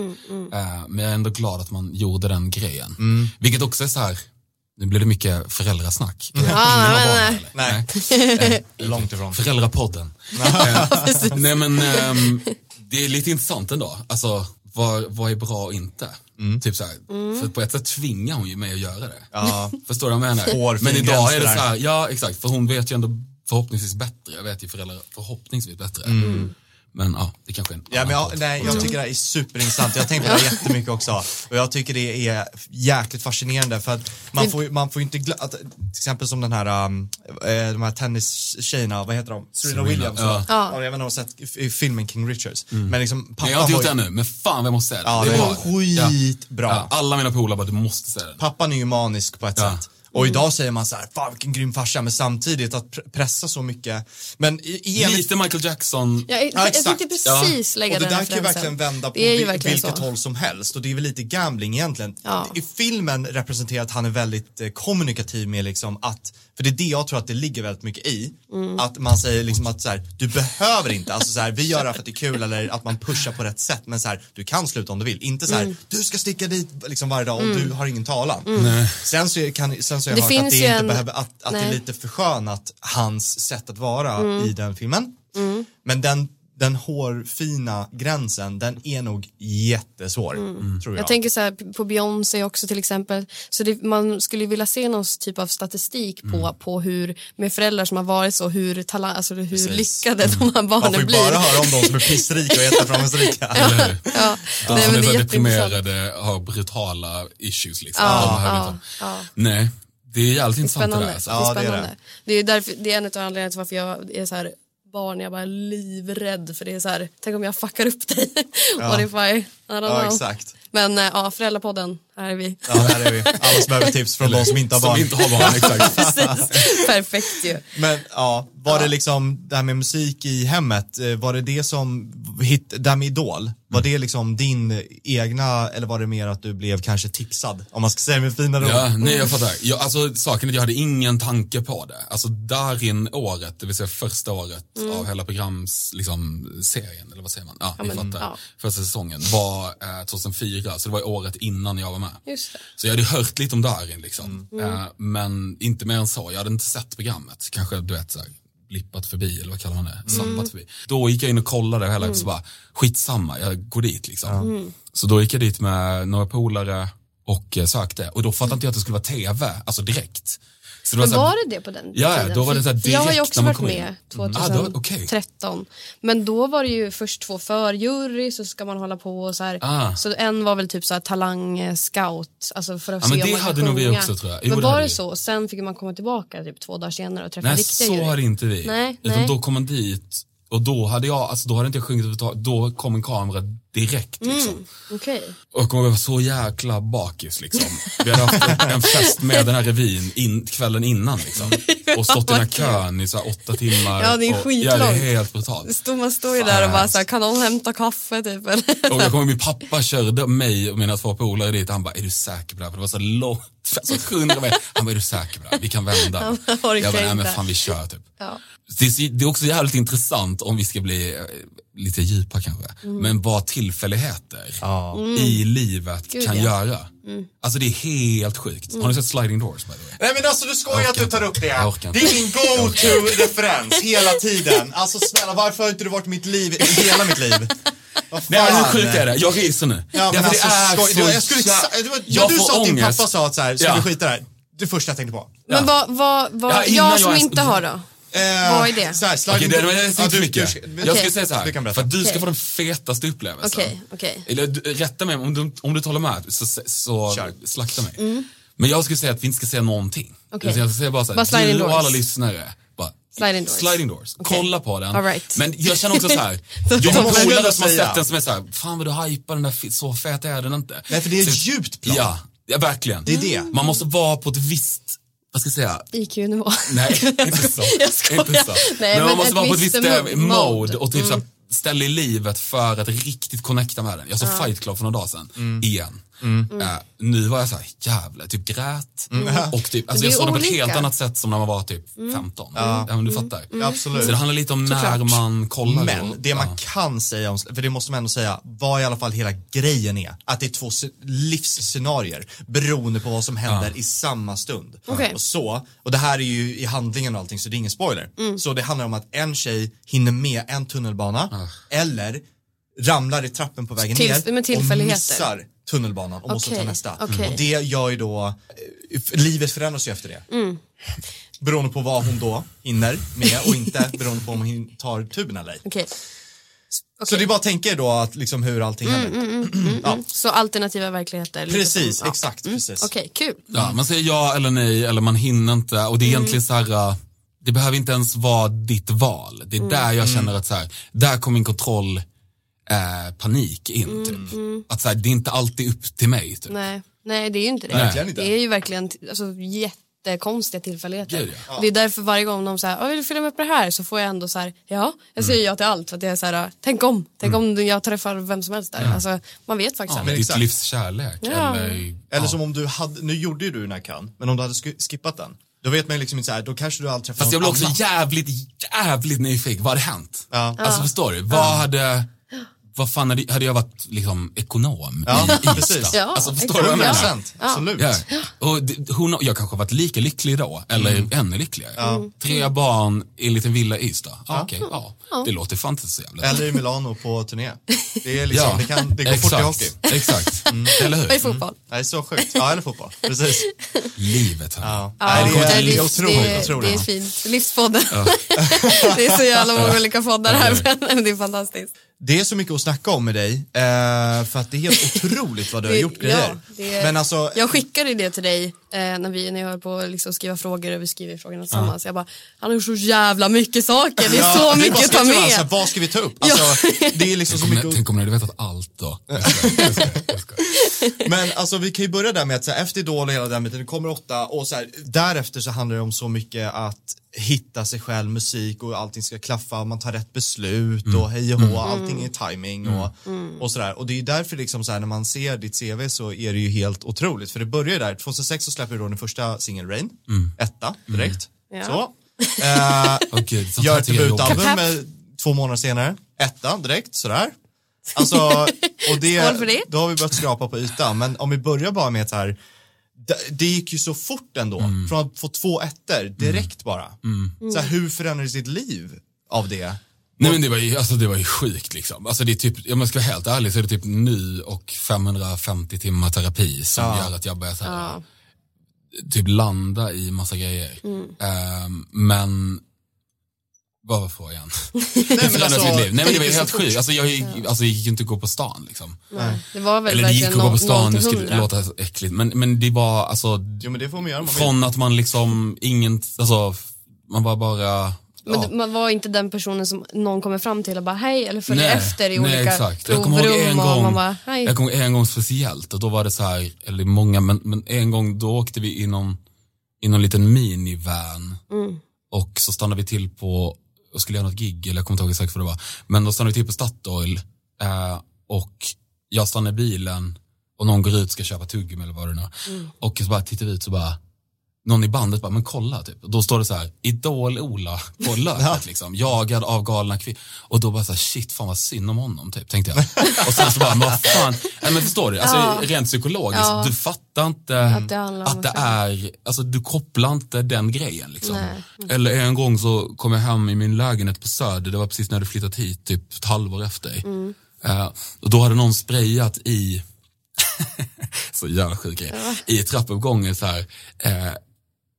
Eh, men jag är ändå glad att man gjorde den grejen. Vilket också är så här, nu blir det mycket föräldrasnack. Ingen har nej, barn, nej. eller? Nej. Långt ifrån. Föräldrapodden. Eh, Nej men ehm, det är lite intressant ändå. Alltså vad, vad är bra och inte? Typ så här, För på ett sätt tvingar hon ju mig att göra det. Ja. Förstår du vad jag menar? Hårfin men idag är det så här, ja exakt, för hon vet ju ändå förhoppningsvis bättre. Jag vet ju föräldrar förhoppningsvis bättre. Men ja, det kanske är en Ja, men annan jag, podd. nej, jag tycker det här är superintressant. Jag har tänkt på det jättemycket också. Och jag tycker det är jäkligt fascinerande för att man får, man får inte glömma, till exempel som den här, um, eh, de här tennistjejerna, vad heter de? Serena Williams. ja. Ja. Jag vet inte om du har sett filmen King Richards. Men liksom pappa Nej, jag har inte gjort det ännu, men fan jag måste säga det. Ja, det bra. skitbra. Ja. Ja, alla mina polare bara, du måste säga det. Pappan är ju manisk på ett Ja. sätt. Och idag säger man så här, fan vilken grym farsa, men samtidigt att pr- pressa så mycket. Men i, enligt- Lite Michael Jackson. Jag, jag, Ja, jag exakt. tänkte precis lägga och det den där kan ju verkligen vända på vil- verkligen vilket så. håll som helst och det är väl lite gambling egentligen. Ja. I filmen representerar att han är väldigt eh, kommunikativ med liksom att, för det är det jag tror att det ligger väldigt mycket i, Mm. att man säger liksom att så här, du behöver inte, alltså så här, vi gör det här för att det är kul eller att man pushar på rätt sätt men så här, du kan sluta om du vill, inte så här, Mm. du ska sticka dit liksom varje dag och du har ingen talan. Sen så kan, sen så har jag Det hört att det inte en- behöver, att, att det är lite förskönat hans sätt att vara Mm. i den filmen. Men den, den hårfina gränsen, den är nog jättesvår, tror jag. Mm. Jag tänker så här på Beyoncé också till exempel. Så det, man skulle vilja se någon typ av statistik på, Mm. på hur, med föräldrar som har varit så, hur, talang, alltså hur Precis. lyckade de här Man får barnen ju blir. bara höra om de som är pissrika och jätteframgångsrika. Hur? Ja, De som men är det så deprimerade, har brutala issues liksom. Ja, ja, jag. ja. Nej, det är jävligt intressant det där. Alltså. Det är Ja, det är spännande. det. Det är, därför, det är en av anledningarna till varför jag är så här barn, jag bara är livrädd för det är så här, tänk om jag fuckar upp dig. What if I, Ja, exakt. Men äh, ja, föräldrapodden, här är vi. Ja, här är vi. Alla som behöver tips från de som inte har Som barn. inte har barn, exakt. Precis. Perfekt ju. Men ja, var det liksom det här med musik i hemmet, eh, var det det som, hit, det här med Idol, var det liksom din egna eller var det mer att du blev kanske tipsad? Om man ska säga det med finare ord. Ja, nej jag fattar. Jag, alltså, saken är att jag hade ingen tanke på det. Alltså där in året, det vill säga första året av hela programs, liksom, serien, eller vad säger man? Ja, ni men, fattar. ja. Första säsongen var eh, 2004, så det var ju året innan jag var med. Just det. Så jag hade hört lite om Darin liksom. Mm. Eh, men inte mer än så. Jag hade inte sett programmet. Kanske du vet så här, blippat förbi eller vad kallar man det? Mm. Zappat förbi. Då gick jag in och kollade och hela så bara, skitsamma, jag går dit liksom. Mm. Så då gick jag dit med några polare och eh, sökte. Och då fattade inte jag att det skulle vara tv, alltså direkt. Så det Men så här- var det det på den Ja, ja, tiden? då var det så För jag har ju direkt också man varit med Mm. Ah, då-. 2013. Men då var det ju först två förjury så ska man hålla på och så här. Ah. Så en var väl typ så här talang eh, scout, alltså för att Ja, se men om det man kan hade nog vi också, tror jag. Jo, men det var det vi. så? Sen fick man komma tillbaka typ två dagar senare och träffa Nej, riktiga så jury. hade inte vi. Nej, Utan nej. då kom man dit och då hade jag, alltså då hade inte jag sjungit överhuvudtaget. Då kom en kamera direkt liksom. Okej. Och jag kommer var så jäkla bakis liksom. Vi hade haft en, fest med den här revyn in, kvällen innan liksom. Och stått i den här kön i så här åtta timmar. Ja, det är skitlångt. Ja, det är helt brutalt. Stod, man står ju där och bara så här, kan någon hämta kaffe typ? Eller? Och jag kommer min pappa körde mig och mina två polare dit. Han bara, är du säker på det här? För det var så långt, så 100 meter. Han bara, är du säker på det här? Vi kan vända. Jag bara, nej men fan vi kör typ. Ja. Det är, det är också jävligt intressant om vi ska bli eh, lite djupa kanske. Mm. Men vad tillfälligheter Ja. i livet Gud, kan ja. göra. Alltså det är helt sjukt. Har ni sett Sliding Doors by the way? Nej men alltså du skojar Jag att du tar upp det. Det är min go-to-referens hela tiden. Alltså snälla varför har inte du varit mitt liv, i hela mitt liv? Nej hur sjukt är det? Jag ryser nu. Ja, men alltså, skoj, så det var, jag skulle, exa- det var, jag du sa att din pappa sa att så här, ska Ja. vi skita där? Det första jag tänkte på. Men vad, vad, vad jag jag som ens- inte har då? Eh, Vad är det? Så här, Okej, det, det, det är Ja, inte för du- mycket. du- Jag Okej. ska säga så här, för att du ska få den fetaste upplevelsen. Okej, okej. Eller rätta mig om du, om du talar med så, så Kör. slakta mig. Men jag skulle säga att vi inte ska säga någonting. Mm. Utan Jag ska säga bara såhär, du och alla lyssnare, bara, Sliding doors. sliding doors. Okej. Kolla på den. All right. Men jag känner också så här. Jag har polare som har sett den som är så här, fan vad du hypar den där, så fet är den inte. Nej, för det är Så- ett djupt plan. Ja, ja, verkligen. Det är det. Man måste vara på ett visst, vad ska jag säga, IQ-nivå. Nej, inte så. Jag skojar. Inte så. Nej, men man men måste ett vara på ett visst eh, mo- mode mode. och typ så här, ställa i livet för att riktigt connecta med den. Jag såg Fight Club för några dagar sedan, igen. Eh, nu var jag så här, jävlar, typ grät. Och typ, alltså det jag är såg det på ett helt annat sätt som när man var typ 15. Ja. men du fattar. Absolut. Så det handlar lite om när man kollar. Men då. det man Ja. kan säga, om, för det måste man ändå säga, vad i alla fall hela grejen är. Att det är två sce- livsscenarier beroende på vad som händer i samma stund. Okej. Och så, och det här är ju i handlingen och allting så det är ingen spoiler. Mm. Så det handlar om att en tjej hinner med en tunnelbana eller ramlar i trappen på vägen Till- ner med och missar tunnelbanan och måste ta nästa. okej. Och det gör ju då, eh, livet förändras ju efter det. Mm. Beroende på vad hon då hinner med och inte beroende på om hon tar tuben eller ej. Okej. Så det är bara att tänka er då att liksom hur allting händer. Ja, Så alternativa verkligheter. precis, ja. exakt, precis. Okej, kul. Ja, man säger ja eller nej eller man hinner inte och det är egentligen så här, äh, det behöver inte ens vara ditt val. Det är där jag känner att så här, där kommer min kontroll eh, panik in. Typ. Att så här, det är inte alltid upp till mig. Typ. Nej, nej det är ju inte det. Verkligen inte. Det är ju verkligen alltså, jättekonstiga tillfälligheter. Gud, ja. Det är därför varje gång de säger, vill du följa med på det här? Så får jag ändå så här, ja, jag säger ja till allt. För att jag är så här, tänk om, tänk om jag träffar vem som helst där. Alltså, man vet faktiskt Ja, aldrig. ditt livs kärlek. Ja. Eller, Eller ja. som om du hade, nu gjorde ju du den här kön, men om du hade sk- skippat den. Då vet man liksom inte så här, då kanske du aldrig träffar Fast jag blir också annan. jävligt, jävligt nyfiken. Vad hade hänt? Ja. Alltså förstår du? Vad hade, vad fan hade, hade jag varit liksom ekonom Ja, i Ystad? Ja, alltså förstår exakt. du vad jag menar? 100%, absolut. Ja. Och det, hon, jag kanske har varit lika lycklig då, eller ännu lyckligare. Tre barn i en liten villa i Ystad. Ja, okej, ja. Det låter fan inte så jävla Eller i Milano på turné. Det är liksom, det, kan, det går fort i exakt, hockey. Exakt, eller hur? I fotboll. Det är så sjukt. Ja, eller fotboll. Precis. Livet. hörni. Ja. Ja, Nej, det, är, det är otroligt, det, otroligt. det är fint. Livspodden. det är så jävla många olika poddar här, men det är fantastiskt. Det är så mycket att snacka om med dig, eh, för att det är helt otroligt vad du har gjort grejer. ja, det- Men alltså, Jag skickade det till dig eh, när, vi, när jag höll på att liksom skriva frågor och vi skriver frågorna tillsammans. Jag bara, han har gjort så jävla mycket saker, det är Ja, så mycket att ta med. Vad ska vi ta upp? Alltså, det är liksom så Tänk om, mycket ni, tänk om ni hade vetat allt då. Men alltså vi kan ju börja där med att så här, efter Idol och hela den biten, det kommer åtta och så här, därefter så handlar det om så mycket att hitta sig själv, musik och allting ska klaffa, man tar rätt beslut och hej och hå, allting är timing och, och sådär. Och det är därför liksom så här, när man ser ditt CV så är det ju helt otroligt. För det börjar där, 2006 så släpper då den första singeln Rain, etta direkt. Ja. Så. Eh, Åh, gud, gör ett debutalbum med två månader senare, etta direkt, sådär. Alltså, och det, då har vi börjat skrapa på ytan. Men om vi börjar bara med så här, det, det gick ju så fort ändå. Mm. Från att få två ettor direkt bara. Så här, hur förändrades ditt liv av det? Nej men det var ju, alltså, det var ju sjukt liksom. Alltså det är typ, om jag ska vara helt ärlig så är det typ nu och 550 timmar terapi som Ja. gör att jag börjar så här, typ landa i massa grejer. Ehm, men vad var frågan? Nej, Det men alltså, mitt liv. Nej men det var helt så sjukt. Alltså jag gick, alltså, jag gick inte att gå på stan liksom. Det var väl Eller det gick att gå på stan, det till skulle hundra. låta äckligt. Men, men det var alltså, Jo men det får man göra man vill. från att man liksom ingen, alltså man var bara, Men ja. man var inte den personen som någon kommer fram till och bara hej eller följer Nej, efter i nej, olika exakt. Jag kommer ihåg provrum en och gång, man bara hej. jag kommer ihåg en gång speciellt och då var det så här, eller många, men, men en gång då åkte vi i någon, i någon liten minivan Mm. och så stannade vi till på, jag skulle göra något gig eller jag kommer inte ihåg exakt vad det var, men då stannade vi till på Statoil eh, och jag stannar i bilen och någon går ut och ska köpa tuggummi eller vad det nu. Mm. Och så bara tittar vi ut så bara, någon i bandet bara, men kolla typ. Och då står det så här, Idol-Ola på löpet liksom, jagad av galna kvinnor. Och då bara så här, shit fan vad synd om honom typ, tänkte jag. Och sen så bara, men vad fan, nej, men förstår du, alltså Ja. rent psykologiskt, Ja. du fattar inte Att det att det är, alltså du kopplar inte den grejen liksom. Nej. Eller en gång så kom jag hem i min lägenhet på Söder, det var precis när hade flyttat hit, typ ett halvår efter. Mm. Eh, och då hade någon sprayat i, så jävla sjuk grej, i trappuppgången så här, eh,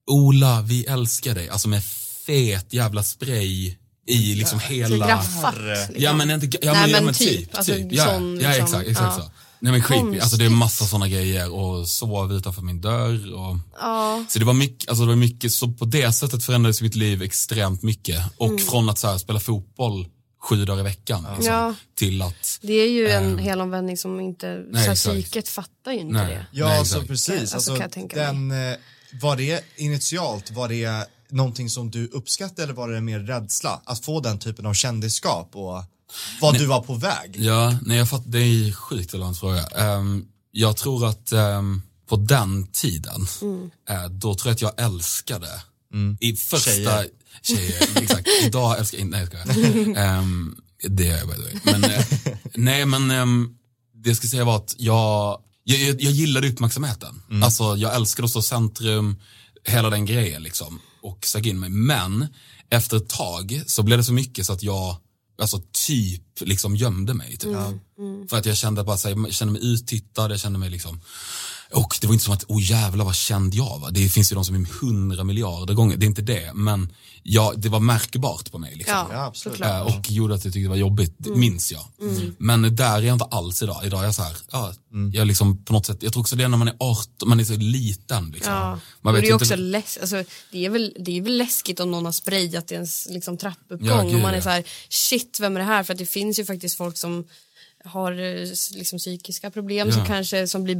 Ola, vi älskar dig, alltså med fet jävla spray i liksom hela... Graffat. Liksom. Ja men inte, ja, Nej, men, ja, men typ, typ, alltså, typ. Ja, sån, ja exakt, exakt ja. så. Nej men creepy, alltså det är massa sådana grejer och sov utanför min dörr och Ja. så det var mycket, alltså det var mycket, så på det sättet förändrades mitt liv extremt mycket och Mm. från att så här, spela fotboll sju dagar i veckan liksom, Ja. till att, Det är ju en helomvändning som inte, nej, så här, exakt. psyket fattar ju inte Nej. det. Ja, Nej, alltså precis. Alltså, Alltså, kan jag tänka den, eh, var det initialt, var det någonting som du uppskattade eller var det mer rädsla? Att få den typen av kändisskap och vad du var på väg? ja, nej jag fattar, det är sjukt relevant fråga. Um, jag tror att ehm, på den tiden, Mm. eh, då tror jag att jag älskade i första Tjejer. tjejer. exakt. Idag älskar jag inte, nej jag skojar. um, Det är jag by the way. Men, eh, nej men um, det jag ska säga var att jag, jag, jag, jag gillade uppmärksamheten. Alltså jag älskade att stå i centrum, hela den grejen liksom. Och sög in mig. Men efter ett tag så blev det så mycket så att jag Alltså typ liksom gömde mig. Typ. För att jag kände bara så här, jag kände mig uttittad, jag kände mig liksom och det var inte som att, oh jävlar vad känd jag var. Det finns ju de som är hundra miljarder gånger, det är inte det. Men ja, det var märkbart på mig. Liksom. Ja, Ja. Eh, och gjorde att jag tyckte det var jobbigt, det minns jag. Men där är jag inte alls idag. Idag är jag så här, ja, jag är liksom på något sätt, jag tror också det är när man är 18, man är så liten. Liksom. Ja. Man och det är inte- också läs- alltså, det, är väl, det är väl läskigt om någon har sprayat i ens liksom, trappuppgång Ja, gud, och man är så här, shit vem är det här? För att det finns ju faktiskt folk som har eh, liksom, psykiska problem som kanske som blir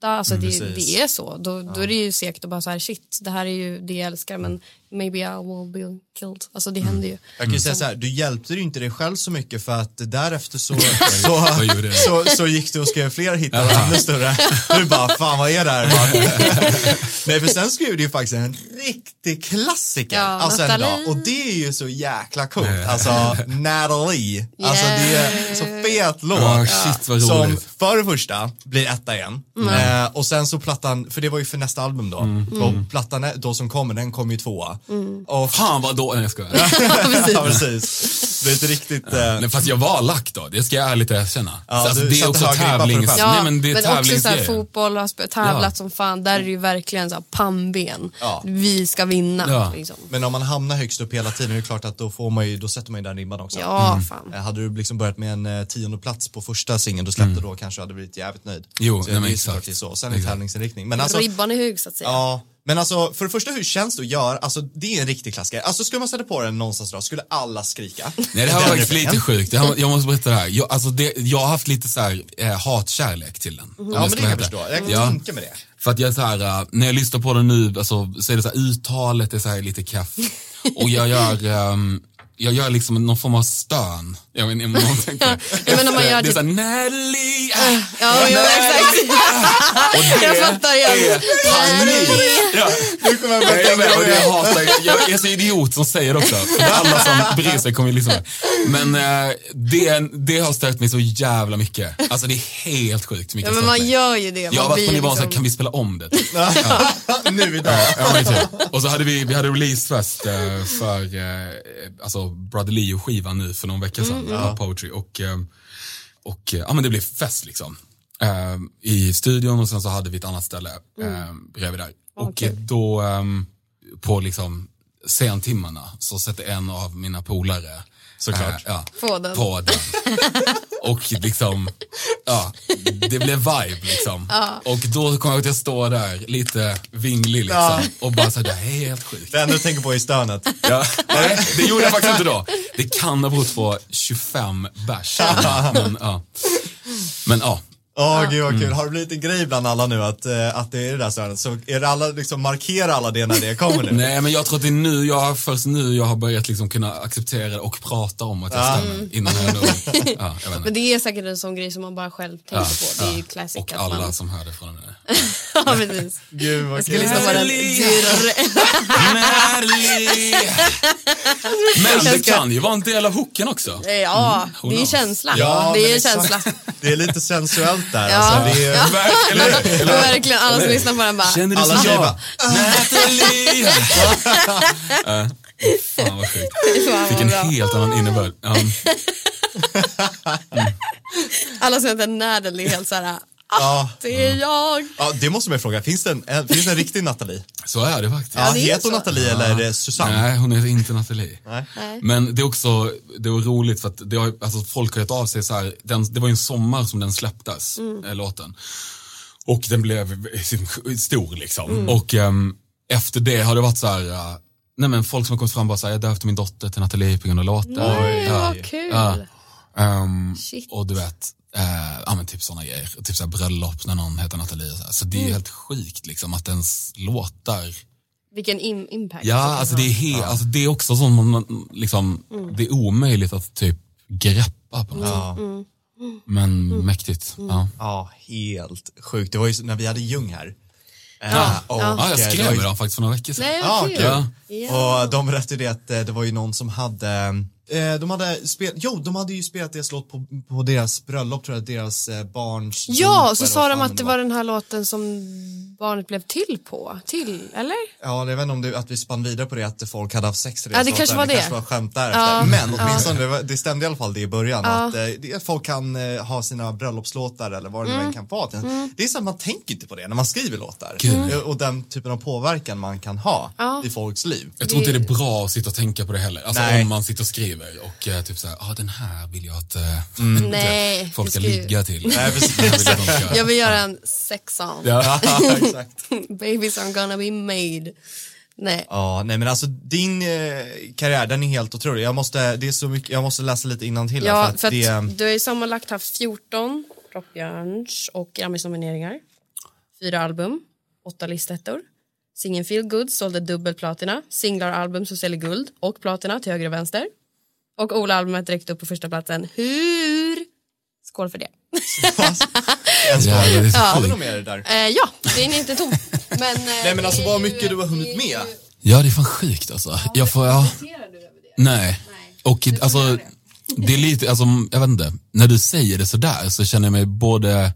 besatta. Alltså, det, precis. det är så. Då, då är det ju segt att bara så här, shit det här är ju det jag älskar men maybe I will be killed. Alltså det händer ju. Jag kan ju säga så här, du hjälpte ju inte dig själv så mycket för att därefter så, så, så, så gick du och skrev fler hittar och ännu större. Du bara, fan vad är det här? Nej för sen skrev du ju faktiskt en riktig klassiker. Ja, alltså en dag. Och det är ju så jäkla coolt. Alltså Natalie. Alltså det är så fet låt. Ja, shit vad Som för det första blir etta igen. Eh, och sen så plattan, för det var ju för nästa album då. Mm. Och plattan är- då som kommer, den kommer ju tvåa. Och Fan vad då, nej jag skojar. ja, precis. Det är inte riktigt... Eh, Nej, fast jag var lack då, det ska jag ärligt erkänna. Ja, Så alltså, det är också tävlings... Ja, Nej, men det är men också så här, fotboll har tävlat Ja. som fan, där är det ju verkligen så här, pannben. Ja. Vi ska vinna. Ja. Liksom. men om man hamnar högst upp hela tiden, är det klart att då, får man ju, då sätter man ju den ribban också. Ja, fan. Eh, Hade du liksom börjat med en eh, tionde plats på första singeln du släppte då kanske du hade blivit jävligt nöjd. Jo, så nej, men det är ju exakt. Så. Sen är Exakt. tävlingsinriktning. Men alltså, Ribban är hög så att säga. ja. Men alltså, för det första hur känns det att göra, alltså det är en riktig klassiker. Alltså skulle man sätta på den någonstans då, skulle alla skrika. Nej det här var faktiskt lite sjukt, jag, jag måste berätta det här. Jag, alltså det, jag har haft lite så här, eh, hatkärlek till den. om Ja men det kan jag förstå, jag kan Ja. tänka mig det. För att jag är så här, eh, när jag lyssnar på den nu alltså, så är det så här, uttalet är så här lite kaff. Och jag gör, ehm, jag gör liksom någon form av stön. Jag vet inte om någon tänker. Ja, men om man gör det är typ- såhär, Nelly! ah, Ja, ja exakt. Och det Jag fattar igen. är panik. Ja. Nu kommer jag börja jag och det jag hatar, jag, jag är så idiot som säger det också. För alla som bryr sig kommer ju lyssna. Men eh, det, det har stört mig så jävla mycket. Alltså det är helt sjukt mycket Ja, men man gör ju det. Jag har varit på nivån liksom- såhär, kan vi spela om det? typ? nu idag. Ja, typ. Och så hade vi, vi hade releasefest eh, för eh, alltså Brother Leo-skivan nu för någon vecka sedan, Mm, på Poetry. Och, eh, och eh, ja men det blev fest liksom. Eh, I studion och sen så hade vi ett annat ställe eh, bredvid där. Och Mm. kul. då eh, på liksom sentimmarna så sätter en av mina polare Såklart. ja, På den. På den. Och liksom, ja, det blev vibe liksom. Och då kommer jag att jag står där lite vinglig liksom. Ja. Och bara såhär, det här är helt sjukt. Det enda du tänker på är stönet. Ja. Nej, det gjorde jag faktiskt inte då. Det kan ha berott på 25 bärs. Men ja. Men ja. Åh gud vad kul, Mm. har det blivit en grej bland alla nu att, eh, att det är det där stönet? Så är det alla, liksom markerar alla det när det kommer nu? Nej men jag tror att det är nu, jag har, först nu jag har börjat liksom kunna acceptera det och prata om att jag Ja. stämmer. Innan jag nog, ja, jag vet Men det är säkert en sån grej som man bara själv tänker Ja, på. Det är ju ja. classic. Och att alla man... som hör det från nu. ja, precis. Gud vad Jag ska kul. lyssna på den! Men det kan ju vara en del av hooken också. Ja, who det är känsla. Ja, det är känsla. Det är lite sensuellt där Ja. alltså. Det är, Ja. Ver- Eller? Verkligen, alla som lyssnar på den bara. Känner du Alla som tjejer bara, Natalie! Ja. Fan vad sjukt. Fick en bra. helt annan innebörd. Ja. Alla som heter Natalie är helt såhär, ah, ja. det är jag. ja, det måste man ju fråga. Finns det en, finns det en riktig Nathalie? Så är det faktiskt. Ja, det är heter hon. Nathalie eller är det Susanne? Nej, hon heter inte Nathalie. Nej. Men det är också det var roligt för att det har, alltså folk har gett av sig så här, den, det var ju en sommar som den släpptes, eh, låten. Och den blev stor liksom. Och ehm, efter det har det varit så här, eh, nej men folk som har kommit fram och bara så här, jag döpte min dotter till Nathalie på grund av låten. Nej, Ja. vad kul. Ja. Shit. och du vet, eh, ja men typ sådana grejer. Typ så här bröllop när någon heter Nathalie. Så, så det är helt sjukt liksom att ens låtar Vilken im- impact. Ja, alltså det är, he- alltså det är också sånt man, man liksom, det är omöjligt att typ greppa på något sätt. Ja. Men mäktigt. Ja. Ja, helt sjukt. Det var ju när vi hade Ljung här. Eh, Ja, och, ja. Ja, jag eh, skrev med dem faktiskt för några veckor sedan. Nej, Ja, kul. Ja. Och de berättade det att eh, det var ju någon som hade eh, de hade spelat, jo de hade ju spelat deras låt på, på deras bröllop tror jag, deras eh, barns Ja, så sa de att det var den här låten som barnet blev till på. Till, eller? Ja, jag vet inte om det, att vi spann vidare på det att folk hade haft sex i Ja, det kanske var det. kanske var skämt därefter. Ja, Men åtminstone, det, var, det stämde i alla fall det i början. Ja. Att eh, det, folk kan eh, ha sina bröllopslåtar eller vad det Mm. nu än kan vara. Det är så att man tänker inte på det när man skriver låtar. Eh, Och den typen av påverkan man kan ha Ja. i folks liv. Jag tror inte det är bra att sitta och tänka på det heller. Alltså Nej. om man sitter och skriver och eh, typ såhär, ja ah, den här vill jag att eh, Nej, folk ska ju- ligga till. Nej, precis. Den här vill jag att de ska- Jag vill göra en sexsong. Ja. Exakt. Babies are gonna be made. Nej. Ja, nej men alltså din eh, karriär den är helt otrolig. Jag måste, det är så mycket, jag måste läsa lite innantill här Ja, för att det, du har ju sammanlagt haft 14 Rockbjörns och Grammis-nomineringar. Fyra album, åtta listettor. Singeln Feel Good sålde dubbelplatina, singlar och album som säljer guld och platina till höger och vänster. Och Ola-albumet direkt upp på första platsen. Hur? Skål för det. Ja, Har vi något mer där? Eh, ja, det är inte tom. Men, eh, Nej men alltså är vad mycket du har hunnit med. Ja, det är fan sjukt alltså. Jag får, ja. Nej. Och alltså, det är lite, alltså, jag vet inte, när du säger det sådär så känner jag mig både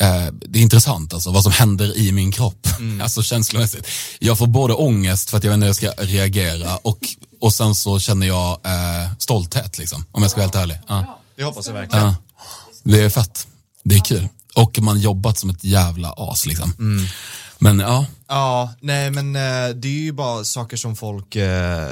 eh, det är intressant alltså vad som händer i min kropp, alltså känslomässigt. Jag får både ångest för att jag vet inte hur jag ska reagera och, och sen så känner jag eh, stolthet liksom, om jag ska vara helt ärlig. Ja. Det hoppas jag verkligen. Ja. Det är fett, det är kul. Och man jobbat som ett jävla as liksom. Men ja, Ja, nej men eh, det är ju bara saker som folk eh,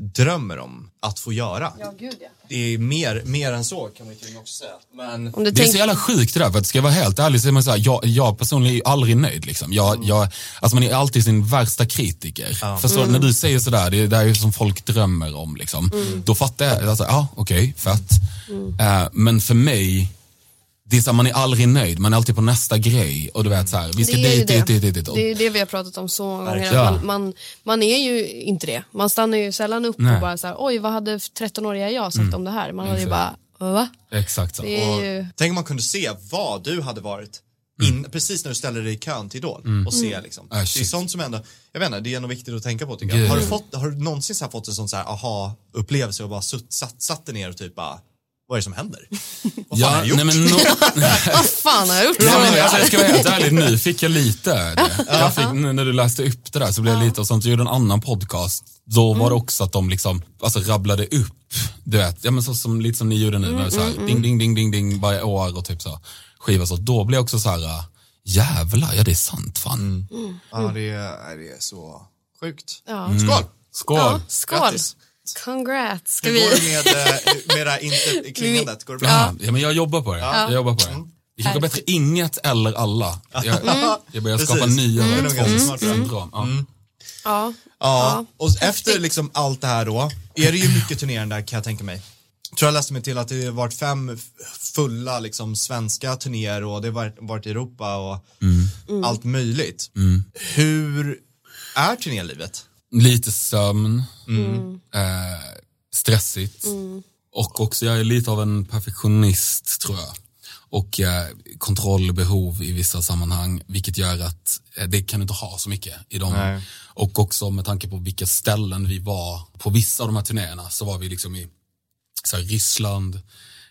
drömmer om att få göra. Ja, gud ja. Det är mer, mer än så kan man ju också säga. Men Om du Det är tänk... så jävla sjukt det där, för att ska jag vara helt ärlig så är man så här, jag, jag personligen är ju aldrig nöjd. Liksom. Jag, jag, alltså man är alltid sin värsta kritiker. Förstår, du? När du säger sådär, det är det är ju som folk drömmer om. Liksom. Då fattar jag, alltså, ja okej, fett. Eh, men för mig, det är så här, man är aldrig nöjd, man är alltid på nästa grej. Och du vet så här, vi ska Det dit, dit, det. dit, dit, dit. Det är det vi har pratat om så många gånger. Man, man, man är ju inte det. Man stannar ju sällan upp Nej. och bara så här, oj vad hade 13-åriga jag sagt om det här? Man hade ju bara, va? Exakt så. Ju... tänk om man kunde se vad du hade varit in, precis när du ställer dig i kön till Idol och se liksom. Ah, det är sånt som ändå, jag vet inte, det är nog viktigt att tänka på tycker jag. Har du, fått, har du någonsin så här fått en sån så här aha-upplevelse och bara sutt, satt, satt dig ner och typ bara, vad är det som händer? Vad fan har jag gjort? nej, men no, Vad fan har jag gjort? Nej, men, alltså, jag ska vara helt ärlig, nu fick jag lite det. Jag fick, nu när du läste upp det där så blev jag lite och sånt. Jag gjorde en annan podcast, då var det också att de liksom, alltså rabblade upp, du vet, ja men så som, lite som ni gjorde nu, när så här, ding, ding, ding, ding, ding varje år och typ så, skiva så. Då blev jag också så här, äh, jävlar, ja det är sant fan. Ja, det är, det är så sjukt. Ja. Skål! Skål! Ja, skål. Grattis. Congrats. Ska Hur vi... går det med, eh, med det här inte klingandet? Går det bra? Ja. ja, men jag jobbar på det. Jag jobbar på det. Det kanske är bättre inget eller alla. Jag, jag börjar skapa Precis. nya smart. syndrom. Ja. Ja. Ja, och efter liksom allt det här då, är det ju mycket turnerande där kan jag tänka mig. Tror jag läste mig till att det har varit fem fulla liksom svenska turnéer och det har varit, varit i Europa och allt möjligt. Hur är turnélivet? Lite sömn, eh, stressigt och också jag är lite av en perfektionist tror jag. Och eh, kontrollbehov i vissa sammanhang vilket gör att eh, det kan du inte ha så mycket i dem. Nej. Och också med tanke på vilka ställen vi var på vissa av de här turnéerna så var vi liksom i så här, Ryssland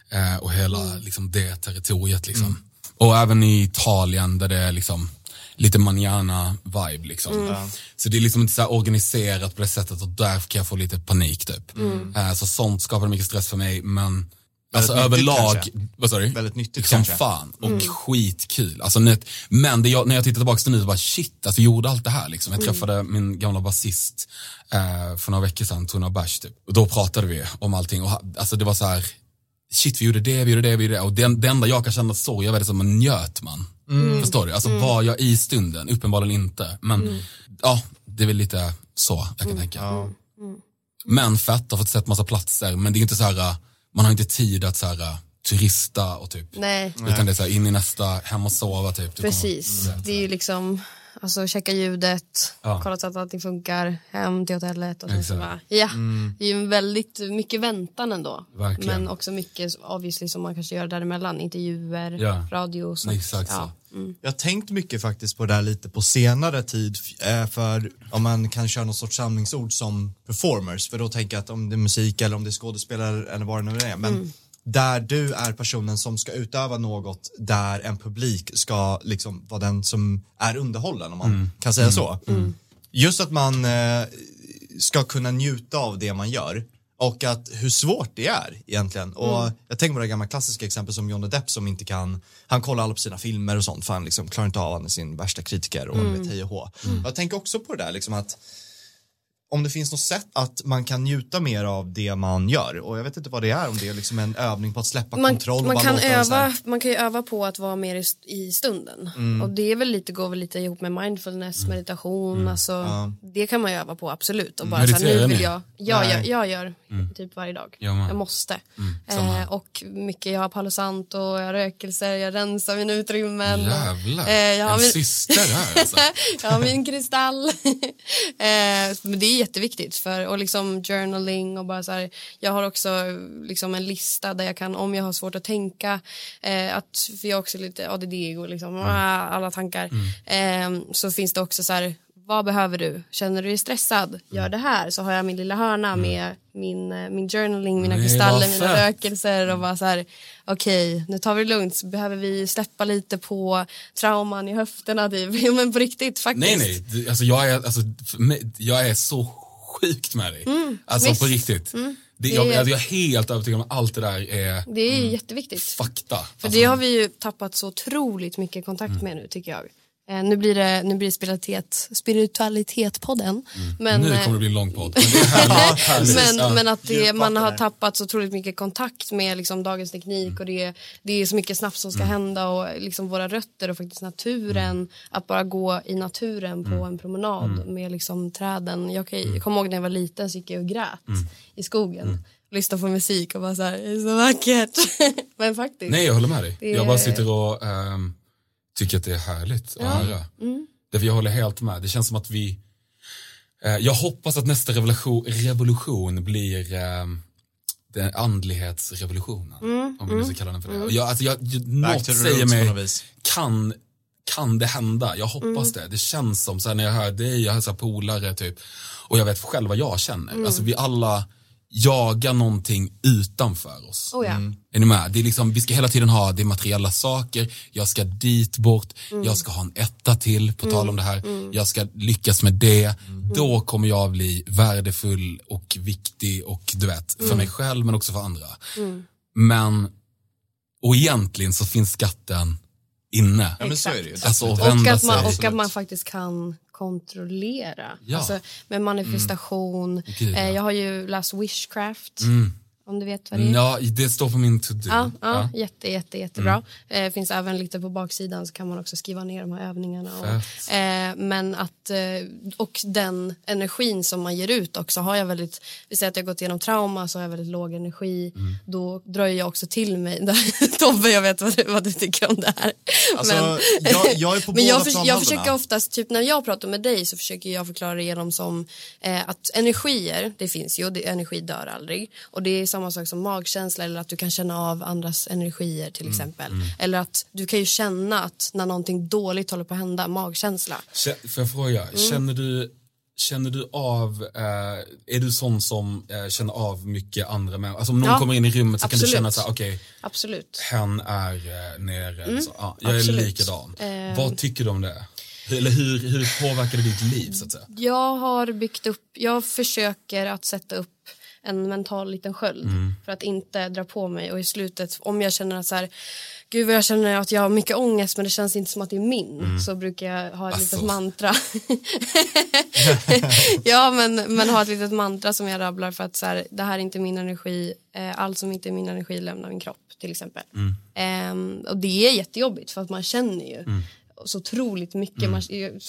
eh, och hela liksom, det territoriet. Liksom. Och även i Italien där det är liksom lite manana-vibe. Liksom. Så det är liksom inte så här organiserat på det sättet och därför kan jag få lite panik. Typ. Eh, så sånt skapar mycket stress för mig. Men alltså, överlag, vad sa du? Väldigt nyttigt Som kanske. fan och skitkul. Alltså, men det, jag, när jag tittar tillbaka till nu, så bara shit, alltså, jag gjorde allt det här. Liksom. Jag träffade min gamla basist eh, för några veckor sedan, Tuna Bash, typ. och då pratade vi om allting. Och, alltså, det var så här, shit vi gjorde det, vi gjorde det, vi gjorde det. Och det, det enda jag kan känna så, jag vet det som en njöt man. Förstår du? Alltså var jag i stunden? Uppenbarligen inte. Men ja, det är väl lite så jag kan tänka. Men fett, har fått sett massa platser, men det är inte så här, man har inte tid att så här, turista och typ Nej, utan det är så här, in i nästa, hem och sova typ. Precis. Det är ju liksom, alltså checka ljudet, Ja. kolla så att allting funkar, hem till hotellet och sen så Exakt. bara, ja. Det är ju väldigt mycket väntan ändå. Verkligen. Men också mycket obviously som man kanske gör däremellan, intervjuer, Ja. radio. Så. Exakt så. ja. Mm. Jag har tänkt mycket faktiskt på det här lite på senare tid eh, för om man kan köra någon sorts samlingsord som performers för då tänker jag att om det är musik eller om det är skådespelare eller vad det nu är men Mm. Där du är personen som ska utöva något där en publik ska liksom vara den som är underhållen om man kan säga så. Just att man eh, ska kunna njuta av det man gör och att hur svårt det är egentligen. Och jag tänker på det gamla klassiska exempel som Johnny Depp som inte kan, han kollar alla på sina filmer och sånt för han liksom klarar inte av, han är sin värsta kritiker och vet hej och hå. Jag tänker också på det där liksom att om det finns något sätt att man kan njuta mer av det man gör och jag vet inte vad det är om det är liksom en övning på att släppa Man, kontroll man, kan öva, man kan ju öva på att vara mer i, i stunden. Mm. Och det är väl lite, går väl lite ihop med mindfulness, meditation. Alltså, Det kan man ju öva på absolut. Och bara så här, nu vill jag, jag, jag, jag gör typ varje dag. Jag måste. samma. eh, och mycket, jag har Palo Santo, jag har rökelser, jag rensar mina utrymmen. Jävlar, Eh, jag har en min- syster här alltså. jag har min kristall. eh, men det är jätteviktigt för och liksom journaling och bara så här, jag har också liksom en lista där jag kan om jag har svårt att tänka eh, att för jag har också lite ADD och liksom ah, alla tankar. Eh, så finns det också så här vad behöver du? Känner du dig stressad? Gör det här. Så har jag min lilla hörna med min, eh, min journaling, mina Nej, kristaller, mina rökelser och bara så här okej, nu tar vi det lugnt. Så behöver vi släppa lite på trauman i höfterna typ. Jo men på riktigt faktiskt. Nej nej, alltså jag är, alltså, jag är så sjukt med dig. alltså visst. på riktigt. Mm. Det jag, är- alltså, jag är helt övertygad om att allt det där är Det är jätteviktigt. fakta. För Alltså, det har vi ju tappat så otroligt mycket kontakt med nu tycker jag. Eh, nu blir det, nu blir det spiritualitet, spiritualitet-podden. Men, nu eh, kommer det bli en lång podd. Men är men, att det, man har tappat så otroligt mycket kontakt med liksom dagens teknik och det, det är så mycket snabbt som ska hända och liksom våra rötter och faktiskt naturen. Att bara gå i naturen på en promenad med liksom träden. Jag, kan, jag kommer ihåg när jag var liten så gick jag och grät i skogen. Lyssnade på musik och bara så här, det är så vackert. men faktiskt. Nej jag håller med dig. Det- Jag bara sitter och ehm, tycker att det är härligt att höra. Mm. Därför jag håller helt med. Det känns som att vi eh, jag hoppas att nästa revolution, revolution blir ehm, den andlighetsrevolutionen. Mm, Om vi nu ska kalla den för det. Och Jag, alltså jag, något säger mig, kan, kan det hända? Jag Mm. hoppas det. Det känns som, så här, när jag hör dig, jag hör så här polare typ, och jag vet själv vad jag känner. Mm. Alltså vi alla jagar någonting utanför oss. Oh, ja. Är ni med? Det är liksom, vi ska hela tiden ha det materiella saker, jag ska dit bort, Mm. jag ska ha en etta till, på tal om det här, jag ska lyckas med det. Då kommer jag bli värdefull och viktig och du vet, för Mm. mig själv men också för andra. Men, och egentligen så finns skatten inne. Ja men så är det ju. Alltså, och att, man, och att man faktiskt kan kontrollera. Ja. Alltså, med manifestation. Gud, ja. eh, jag har ju läst Wishcraft. Om du vet vad det är. Ja, det står på min to-do. Ja, ja, jätte, jätte, jättebra. Mm. Eh, finns även lite på baksidan så kan man också skriva ner de här övningarna. Och, eh, men att, eh, och den energin som man ger ut också har jag väldigt, vi säger att jag har gått igenom trauma så har jag väldigt låg energi. Mm. Då drar jag också till mig, Tobbe jag vet vad du, vad du tycker om det här. Alltså, jag- jag är på men båda jag, förs- jag försöker oftast, typ när jag pratar med dig så försöker jag förklara det genom som eh, att energier, det finns ju, det, energi dör aldrig. Och det är samma sak som magkänsla eller att du kan känna av andras energier Mm, till exempel. Eller att du kan ju känna att när någonting dåligt håller på att hända, magkänsla. Kä- Får jag fråga, Mm. känner du Känner du av, eh, är du sån som eh, känner av mycket andra människor? Alltså om någon Ja, kommer in i rummet så kan du absolut. känna så här, okej, Absolut. hen är eh, nere. så, ja, jag absolut. är likadan. Eh. Vad tycker du om det? Eller hur, hur påverkar det ditt liv så att säga? Jag har byggt upp, jag försöker att sätta upp en mental liten sköld Mm. för att inte dra på mig och i slutet om jag känner att så här gud vad jag känner att jag har mycket ångest men det känns inte som att det är min så brukar jag ha ett Alltså. litet mantra ja men, men ha ett litet mantra som jag rabblar för att så här, det här är inte min energi eh, allt som inte är min energi lämnar min kropp till exempel Ehm, och det är jättejobbigt för att man känner ju så otroligt mycket. Man,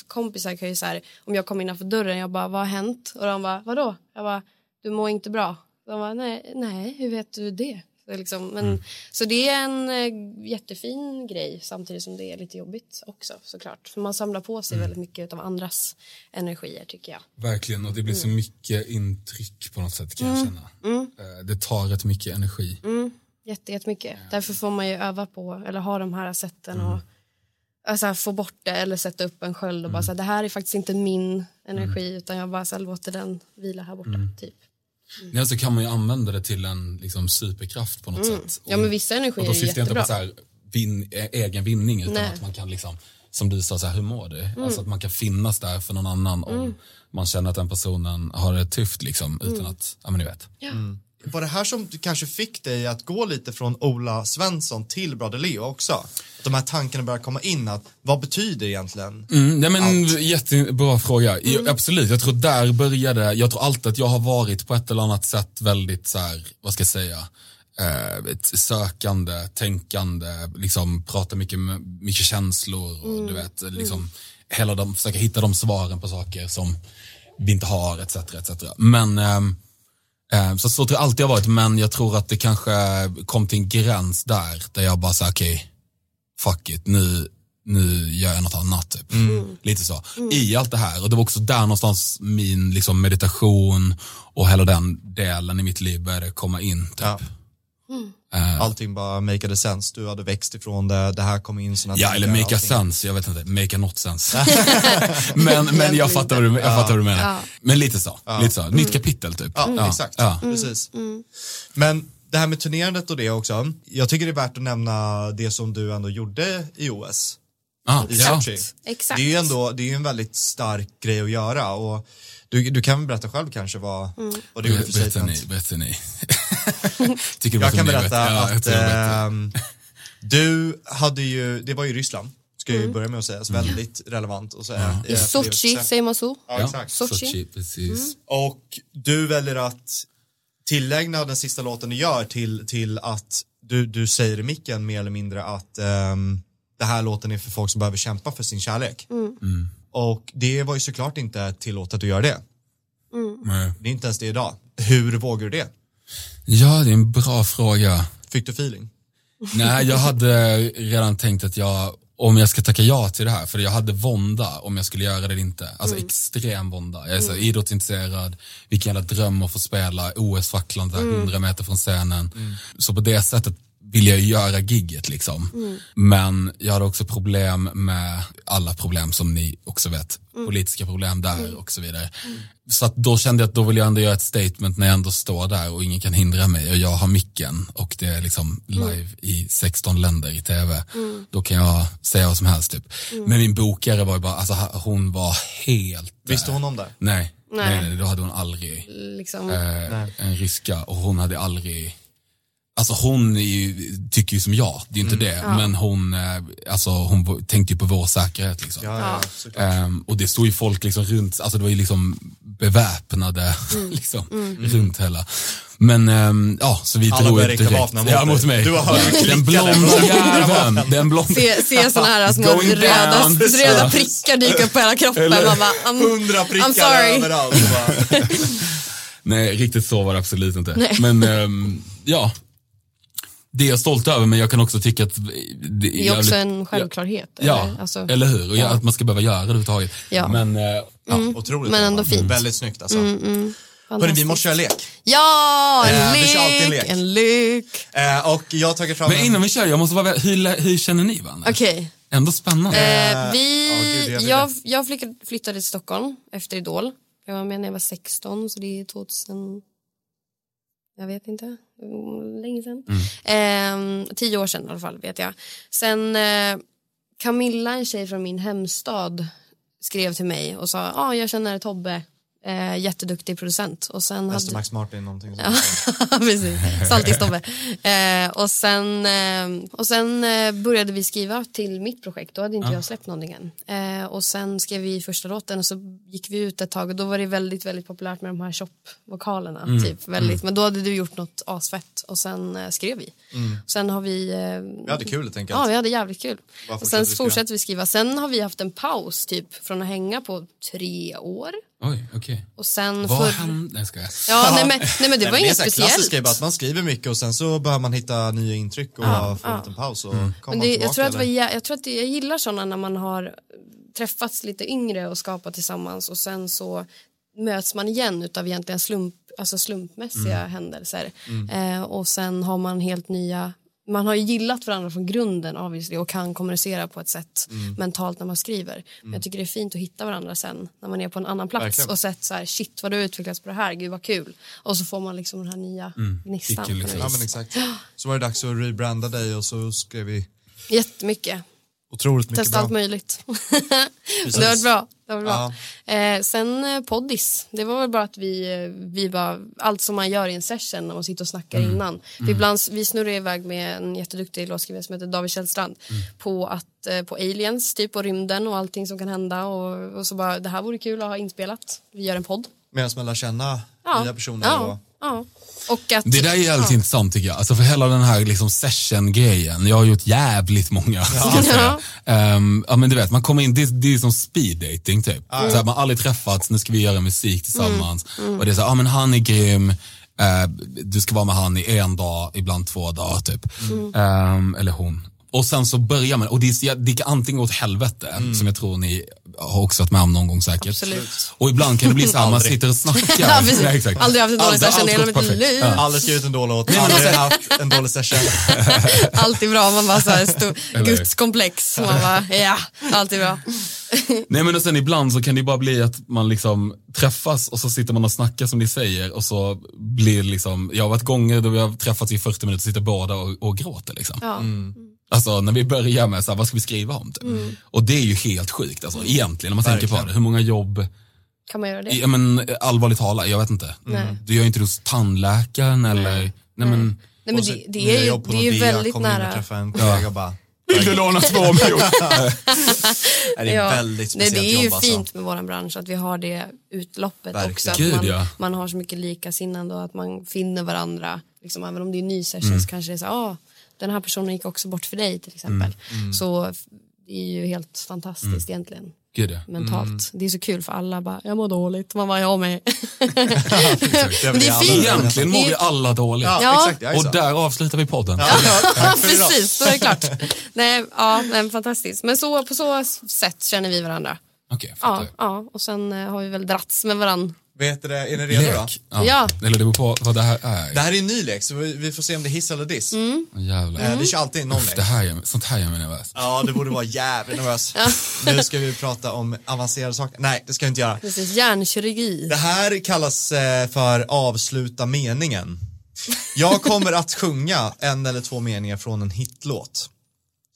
kompisar kan ju så här, om jag kommer innanför dörren, jag bara, vad har hänt? Och de bara, vadå? Jag bara, du mår inte bra. De bara, nej, nej hur vet du det? Så, liksom, men, så det är en eh, jättefin grej samtidigt som det är lite jobbigt också såklart. För man samlar på sig väldigt mycket av andras energier tycker jag. Verkligen, och det blir så mycket intryck på något sätt kan jag känna. Eh, Det tar rätt mycket energi. Jätte, jättemycket. Därför får man ju öva på, eller ha de här sätten och alltså, få bort det eller sätta upp en sköld och bara så här, det här är faktiskt inte min energi utan jag bara så här, låter den vila här borta. Typ. Ja, så kan man ju använda det till en liksom, superkraft på något sätt. Ja men vissa energier Och då är syftar jag inte jättebra. på så här, vin, ä- egen vinning utan Nej. Mm. att man kan liksom, som du sa, så här, hur mår du? Alltså att man kan finnas där för någon annan om man känner att den personen har det tufft liksom, utan Mm. att, ja men ni vet. Var det här som kanske fick dig att gå lite från Ola Svensson till Broder Leo också? Att de här tankarna börjar komma in att vad betyder egentligen? Mm, nej men jättebra fråga. Jo, absolut, jag tror där började, jag tror alltid att jag har varit på ett eller annat sätt väldigt så här, vad ska jag säga, eh, ett sökande, tänkande, liksom prata mycket, med- mycket känslor och du vet, liksom hela de, försöka hitta de svaren på saker som vi inte har etc. etc. Men ehm, eh, så, så tror jag alltid jag har varit, men jag tror att det kanske kom till en gräns där, där jag bara sa okej, fuck it, nu, nu gör jag något annat. Typ. Lite så. I allt det här, och det var också där någonstans min liksom, meditation och hela den delen i mitt liv började komma in. Typ. Ja. Eh, Allting bara make sense, du hade växt ifrån det, det här kom in såna Ja, tankar, eller make a sense, jag vet inte, make a not sense. men men jag, fattar vad du, jag fattar vad du menar. Men lite så, lite så. nytt kapitel typ. Ja, exakt. Ja. Precis. Men det här med turnerandet och det också. Jag tycker det är värt att nämna det som du ändå gjorde i OS. Ah, I ja. Exakt. Det är ju ändå, det är ju en väldigt stark grej att göra och du, du kan väl berätta själv kanske vad, vad du gjorde för Berätta statement. ni, berätta ni. Jag kan berätta. Ja, att ehm, du hade ju, det var ju Ryssland, ska jag ju börja med att säga, så Mm. väldigt relevant att säga. I eh, Sochi, säger man så? Ja, exakt. Sochi. Sochi, precis. Och du väljer att tillägna den sista låten du gör till, till att du, du säger i micken mer eller mindre att ehm, det här låten är för folk som behöver kämpa för sin kärlek. Mm. Och det var ju såklart inte tillåtet att göra det. Nej. Det är inte ens det idag. Hur vågar du det? Ja, det är en bra fråga. Fick du feeling? Nej, jag hade redan tänkt att jag, om jag ska tacka ja till det här, för jag hade vånda om jag skulle göra det eller inte. Alltså extrem vånda. Jag är så idrottsintresserad, vilken jävla dröm att få spela OS-facklan där 100 meter från scenen. Så på det sättet vill jag ju göra gigget liksom. Men jag hade också problem med alla problem som ni också vet. Politiska problem där och så vidare. Så att då kände jag att då vill jag ändå göra ett statement när jag ändå står där och ingen kan hindra mig och jag har micken och det är liksom live i 16 länder i tv. Då kan jag säga vad som helst typ. Men min bokare var ju bara, alltså hon var helt... Visste hon om det? Nej, nej, Nej. nej, då hade hon aldrig, Liksom. eh, en ryska och hon hade aldrig Alltså hon är ju, tycker ju som jag, det är ju inte det, men hon, eh, alltså, hon tänkte ju på vår säkerhet. Liksom. Ja, ja. Ehm, och det stod ju folk liksom runt, alltså det var ju liksom beväpnade liksom, runt hela. Men ehm, ja, så vi Alla drog ett direkt. mot ja, mot mig. Du har den blonda jäveln, den blonda. Se, se såna här små Going röda, down. röda Ja. prickar dyka upp på hela kroppen. Eller- Man bara, I'm, Hundra I'm prickar sorry. överallt. Nej, riktigt så var det absolut inte. Men ehm, ja, det är jag stolt över men jag kan också tycka att det Det är också en självklarhet. Ja, eller? Alltså, eller hur? Och ja. att man ska behöva göra det överhuvudtaget. Ja. Men eh, ja, Otroligt. Men ändå fint. Väldigt snyggt alltså. Hörni, vi måste köra lek. Ja, en Eh, vi lek, kör alltid en lek. en lek. Eh, och jag har tagit fram Men en... innan vi kör, jag måste vara, hur, hur känner ni varandra? Okej. Ändå spännande. Eh, vi, ja, gud, jag jag, jag flyttade, till Stockholm efter Idol. Jag var med när jag var 16, så det är 2000... Jag vet inte, mm, länge sedan. Eh, tio år sedan i alla fall, vet jag. Sen eh, Camilla, en tjej från min hemstad, skrev till mig och sa ah, jag känner Tobbe, eh, jätteduktig producent. Och sen Mäster hade, Max Martin någonting sånt. Precis, Saltis-Tobbe. Eh, och sen, eh, och sen eh, började vi skriva till mitt projekt. Då hade inte jag släppt någonting än. Eh, och sen skrev vi första låten och så gick vi ut ett tag och då var det väldigt, väldigt populärt med de här shop-vokalerna. Typ, väldigt. Men då hade du gjort något asfett och sen eh, skrev vi. Sen har vi... Vi hade kul helt enkelt. Ja, vi hade jävligt kul. Och sen vi skriva. fortsätter vi skriva. Sen har vi haft en paus typ från att hänga på tre år Oj, okej. Och sen Vad för... hände? Nej, ska jag. Ja, nej men, nej men det var är inget speciellt. bara att man skriver mycket och sen så behöver man hitta nya intryck och få en liten paus och komma Men det, tillbaka. jag tror att det var, jag, tror att det, jag gillar sådana när man har träffats lite yngre och skapat tillsammans och sen så möts man igen utav egentligen slump, alltså slumpmässiga händelser. Eh, och sen har man helt nya man har ju gillat varandra från grunden obviously, och kan kommunicera på ett sätt mentalt när man skriver. Men jag tycker det är fint att hitta varandra sen när man är på en annan plats Verkligen. och sett så här, shit vad du har utvecklats på det här, gud vad kul. Och så får man liksom den här nya gnistan. På något liksom. Ja men exakt. Så var det dags att rebranda dig och så skrev vi Jättemycket. Otroligt mycket Testa allt möjligt. det varit bra. Det varit bra. Eh, sen eh, poddis, det var väl bara att vi, eh, vi bara, allt som man gör i en session när man sitter och snackar innan. För ibland, vi snurrar iväg med en jätteduktig låtskrivare som heter David Källstrand på, att, eh, på aliens typ och rymden och allting som kan hända och, och så bara det här vore kul att ha inspelat. Vi gör en podd. Medan man lär känna Ja. nya personer ja. och ja. Och att, Det där är jävligt ja. intressant tycker jag. Alltså för hela den här liksom session-grejen. Jag har gjort jävligt många. Säga. Ehm, ja men du vet, man kommer in, det, är- det är som speed dating typ. Så här, man har aldrig träffats, nu ska vi göra musik tillsammans. Mm. Och det är så här, ja men han är grym, eh, du ska vara med han i en dag, ibland två dagar typ. Mm. Ehm, eller hon. Och sen så börjar man, och det, det kan antingen gå åt helvete, Mm. som jag tror ni har också varit med om någon gång säkert. Absolut. Och ibland kan det bli så här, man sitter och snackar. Ja. Nej, exakt. Aldrig haft en dålig Aldrig- session i allt hela mitt perfekt. liv. Ja. aldrig skrivit en dålig låt, aldrig haft en dålig session. Allt är bra, man bara så här stor, gudskomplex. Man bara, ja, allt är bra. Nej men och sen ibland så kan det bara bli att man liksom träffas och så sitter man och snackar som ni säger och så blir det liksom, jag har varit gånger då vi har träffats i 40 minuter och sitter båda och, och gråter liksom. Ja. Alltså när vi börjar med så här, vad ska vi skriva om? Typ. Och det är ju helt sjukt alltså, egentligen när man tänker på Verkligen. det. Hur många jobb, Kan man göra det? ja, men, allvarligt talat, jag vet inte. Nej. Du gör inte det hos tandläkaren eller, nej, men, Nej, men Och så det, det är ju, det är ju väldigt kommer in och nära. träffar en kollega bara, vill du låna två miljoner? det är väldigt Nej, speciellt det är ju jobb alltså. fint med vår bransch att vi har det utloppet Verkligen. också. Att Gud, man, ja. man har så mycket likasinnande och att man finner varandra. Liksom, även om det är en ny session så kanske det är så ah, den här personen gick också bort för dig till exempel. Så f- det är ju helt fantastiskt egentligen. Gud ja. Mentalt. Det är så kul för alla bara, jag mår dåligt. Man bara, jag med. Men det är fint. Egentligen mår vi alla dåligt. Ja, Ja. Och där avslutar vi podden. Ja, precis, då är det klart. Nej, ja, nej, fantastiskt. Men så, på så sätt känner vi varandra. Okej, Ja, ja, och sen eh, har vi väl dratts med varandra. Vet du det, är ni redo då? Lek. Ja. Ja. Eller det beror på vad det här är. Det här är en ny lek så vi, vi får se om det är hiss eller diss. Mm. Jävlar. Eh, Vi kör alltid någon Uff, lek. det här gör, sånt här gör mig nervös. Ja, det borde vara jävligt nervös. Nu ska vi prata om avancerade saker. Nej, det ska vi inte göra. Precis, hjärnkirurgi. Det här kallas eh, för avsluta meningen. Jag kommer att sjunga en eller två meningar från en hitlåt.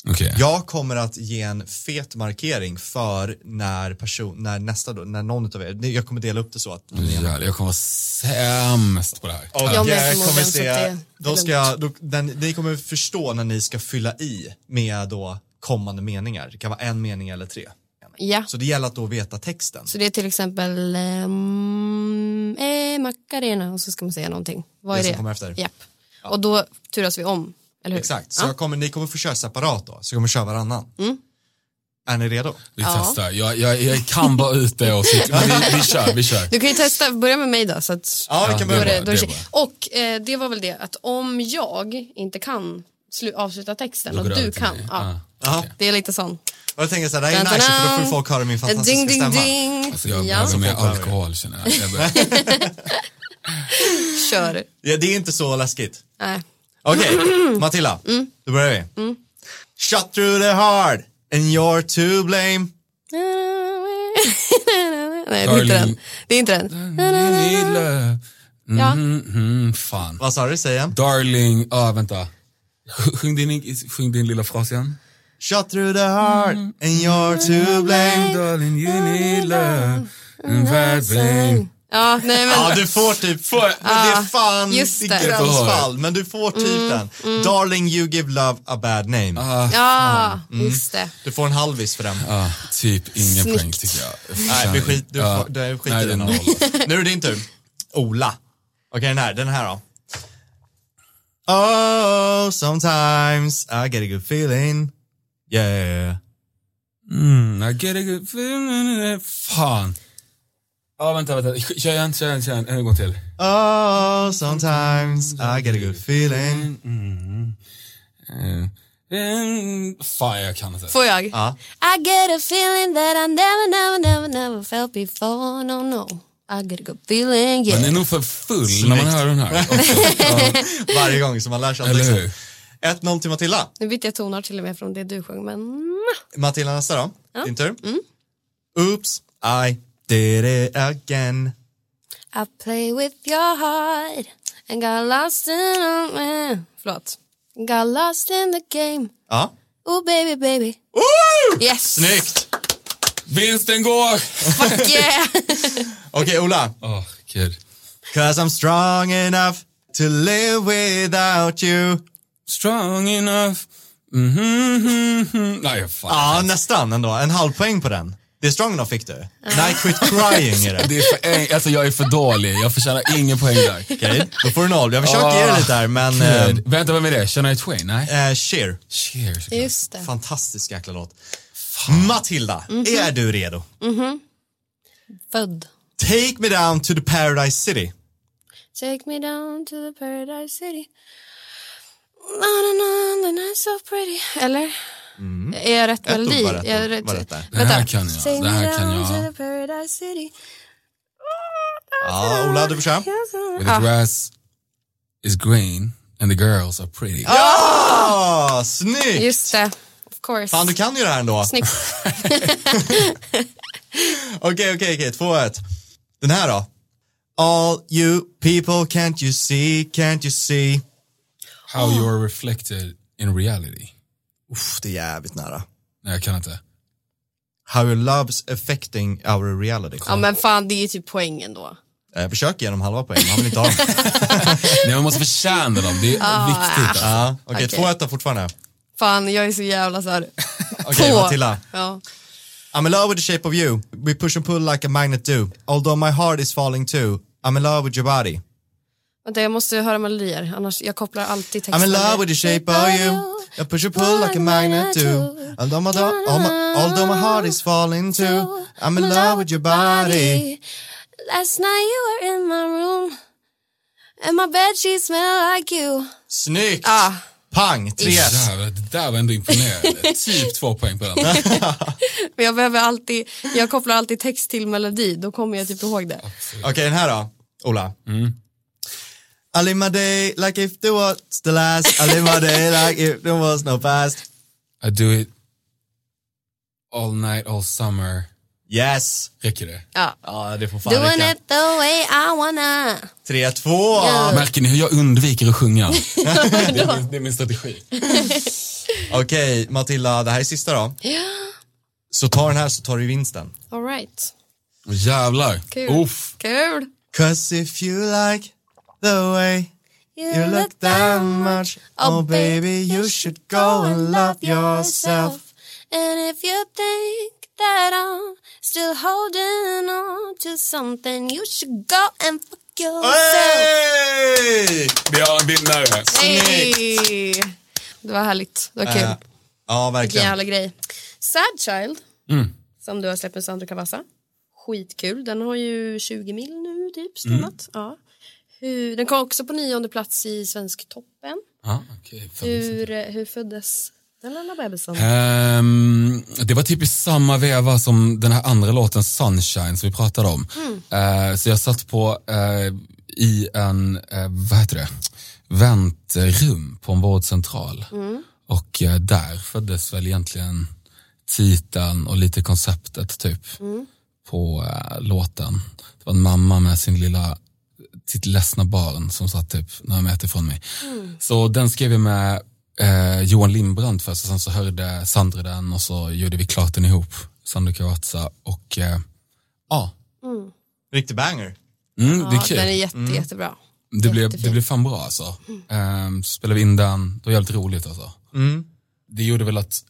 Okej. Jag kommer att ge en fet markering för när person, när nästa då, när någon av er, jag kommer dela upp det så att Jävlar, jag kommer vara sämst på det här. Och Jag jag kommer se, då ska jag, då, den, ni kommer förstå när ni ska fylla i med då kommande meningar. Det kan vara en mening eller tre. Ja, Så det gäller att då veta texten. så det är till exempel um, eh, Macarena och så ska man säga någonting. Vad Det är det? som kommer efter. Japp. Och då turas vi om? Exakt, så Ja. jag kommer, ni kommer få köra separat då, så jag kommer köra varannan. Mm. Är ni redo? Vi Ja. testar. Jag, jag, jag kan bara ut det och sitta. Vi, vi kör, vi kör. Du kan ju testa, börja med mig då. Så att, Ja, vi kan börja det, det det, och eh, det var väl det att om jag inte kan slu, avsluta texten och du kan, ja, Ja. det är lite sån. Och jag tänker så här, det här är nice för då får folk höra min fantastiska ding, ding, stämma. ding. Alltså jag ja, behöver mer alkohol känner jag. jag kör. Ja, det är inte så läskigt. Nej. Okej, Matilda, Mm. då börjar vi. Shut through the heart and you're to blame. Nej, det är inte Darling. den. Det är inte den. You need love. Ja. Mm, mm, fan. Vad sa du, säg igen? Darling, ah vänta. Sj- Sjung din, sjung din lilla fras igen. Shut through the heart and you're to blame. Darling, you need love. And that blame. Ja, nej men. Ja, du får typ, men det är fan just i det. gränsfall, men du får typ den. Darling, you give love a bad name. Ah, Ja, just det. Du får en halvis för den. ah, typ ingen Snyggt. poäng tycker jag. Nej, vi skit, du, Ja. får, du skiter Nej, i det den. Nu är det din tur. Ola. Okej, den här, den här då. Oh, sometimes I get a good feeling. Yeah. Mm, I get a good feeling. Fan. Ja, vänta, vänta. Kör igen, kör igen, kör igen. En gång till. Oh, sometimes I get a good feeling. Eh, eh, fan, jag kan inte. Får jag? Ja. I get a feeling that I never, never, never, never felt before, no, no. I get a good feeling, Man är yeah. nog för full när man hör den här. Ja, Varje gång som man lär sig eller texten. hur? 1-0 till Matilda. Nu bytte jag tonar till och med från det du sjöng, men... Matilda nästa då. Din tur. Mm. Oops, I did it again. I play with your heart and got lost in a... Förlåt. Got lost in the game. Ja. Oh baby, baby. Woo! Yes! Snyggt! Vinsten går! Fuck yeah! Okej, Ola. Åh, gud. Cause I'm strong enough to live without you. Strong enough. Mhm, mhm, mhm. Nej, fan. Ja, nästan ändå. En halv poäng på den. Det är strong enough fick du. Nej, quit crying är det. Det är för, alltså jag är för dålig, jag förtjänar ingen poäng där. Okej, då får du noll. Jag försöker ge dig lite här, men... eh. Vänta, vem är det? Shania Twain? Nej. Eh, Cher. Cheers. Just det. Fantastisk jäkla låt. Matilda, är du redo? Född. Take me down to the paradise city. Take me down to the paradise city. Na, na, na, the night's so pretty. Eller? Är jag rätt melodi? rätt Är jag rätt- där. Det här kan jag, det me här kan down jag. to the paradise city. Ja, Ola, du får köra. Where the grass is green and the girls are pretty. Ah, snyggt! Just det. Of course. Fan, du kan ju det här ändå. Snyggt. Okej, okej, okej. 2-1. Den här då? All you people can't you see, can't you see? How you are reflected in reality. Uff, det är jävligt nära. Nej, jag kan inte. How your love's affecting our reality. Ja men fan det är ju typ poängen då. Jag försöker genom halva poäng, man vill inte ha dem. Nej, man måste förtjäna dem, det är viktigt. Alltså. Ja, okej, Okej. 2-1 då fortfarande. Fan jag är så jävla såhär Okej, på. Matilda. Ja. I'm in love with the shape of you. We push and pull like a magnet do. Although my heart is falling too. I'm in love with your body. Vänta jag måste höra melodier annars jag kopplar alltid texten. I'm in love with the shape of you. I push and pull like a magnet do. Although my, all my, although my heart is falling too. I'm in love with your body. Last night you were in my room and my bed sheets smell like you. Snyggt! Ah. Pang, 3-1. Jävlar, det där var ändå imponerande. typ två poäng på den. Men jag behöver alltid, jag kopplar alltid text till melodi, då kommer jag typ ihåg det. Okej, den här då, Ola. I live my day like if there was the last. I live my day like if there was no past. I do it all night, all summer. Yes! Räcker det? Ja. Ja, det får fan Doing räcka. it the way I wanna. 3-2. Märker ni hur jag undviker att sjunga? det, är min, det är min strategi. Okej, Matilda, det här är sista då. Ja. Så ta den här så tar du vinsten. All right. Jävlar. Kul. Uff. Kul. Cause if you like the way you look that much, oh baby you should go and love yourself. And if you think that I'm still holding on to something, you should go and fuck yourself. Hey! Vi har en vinnare. Hey! Det var härligt. Det var kul. Eh, ja, Vilken verkligen. jävla grej. Sad Child, Mm. som du har släppt med Sandro Cavazza. Skitkul. Den har ju 20 mil nu typ streamat. Ja. Hur, den kom också på nionde plats i Svensktoppen. Ja, okej. Hur, eh, hur föddes den lilla bebisen? Ehm, det var typ i samma veva som den här andra låten Sunshine som vi pratade om. Eh, så jag satt på eh, i en, eh, vad heter det, väntrum på en vårdcentral. Och eh, där föddes väl egentligen titeln och lite konceptet typ på eh, låten. Det var en mamma med sin lilla sitt ledsna barn som satt typ några meter från mig. Så den skrev jag med eh, Johan Lindbrand först och sen så hörde Sandra den och så gjorde vi klart den ihop. Sandra Cavazza och eh, ja, Riktig banger. mm, det är Ja, kul. den är jätte, jättebra. Det blev, det blev fan bra alltså. Um, spelade vi in den, det var jävligt roligt alltså. Det gjorde väl att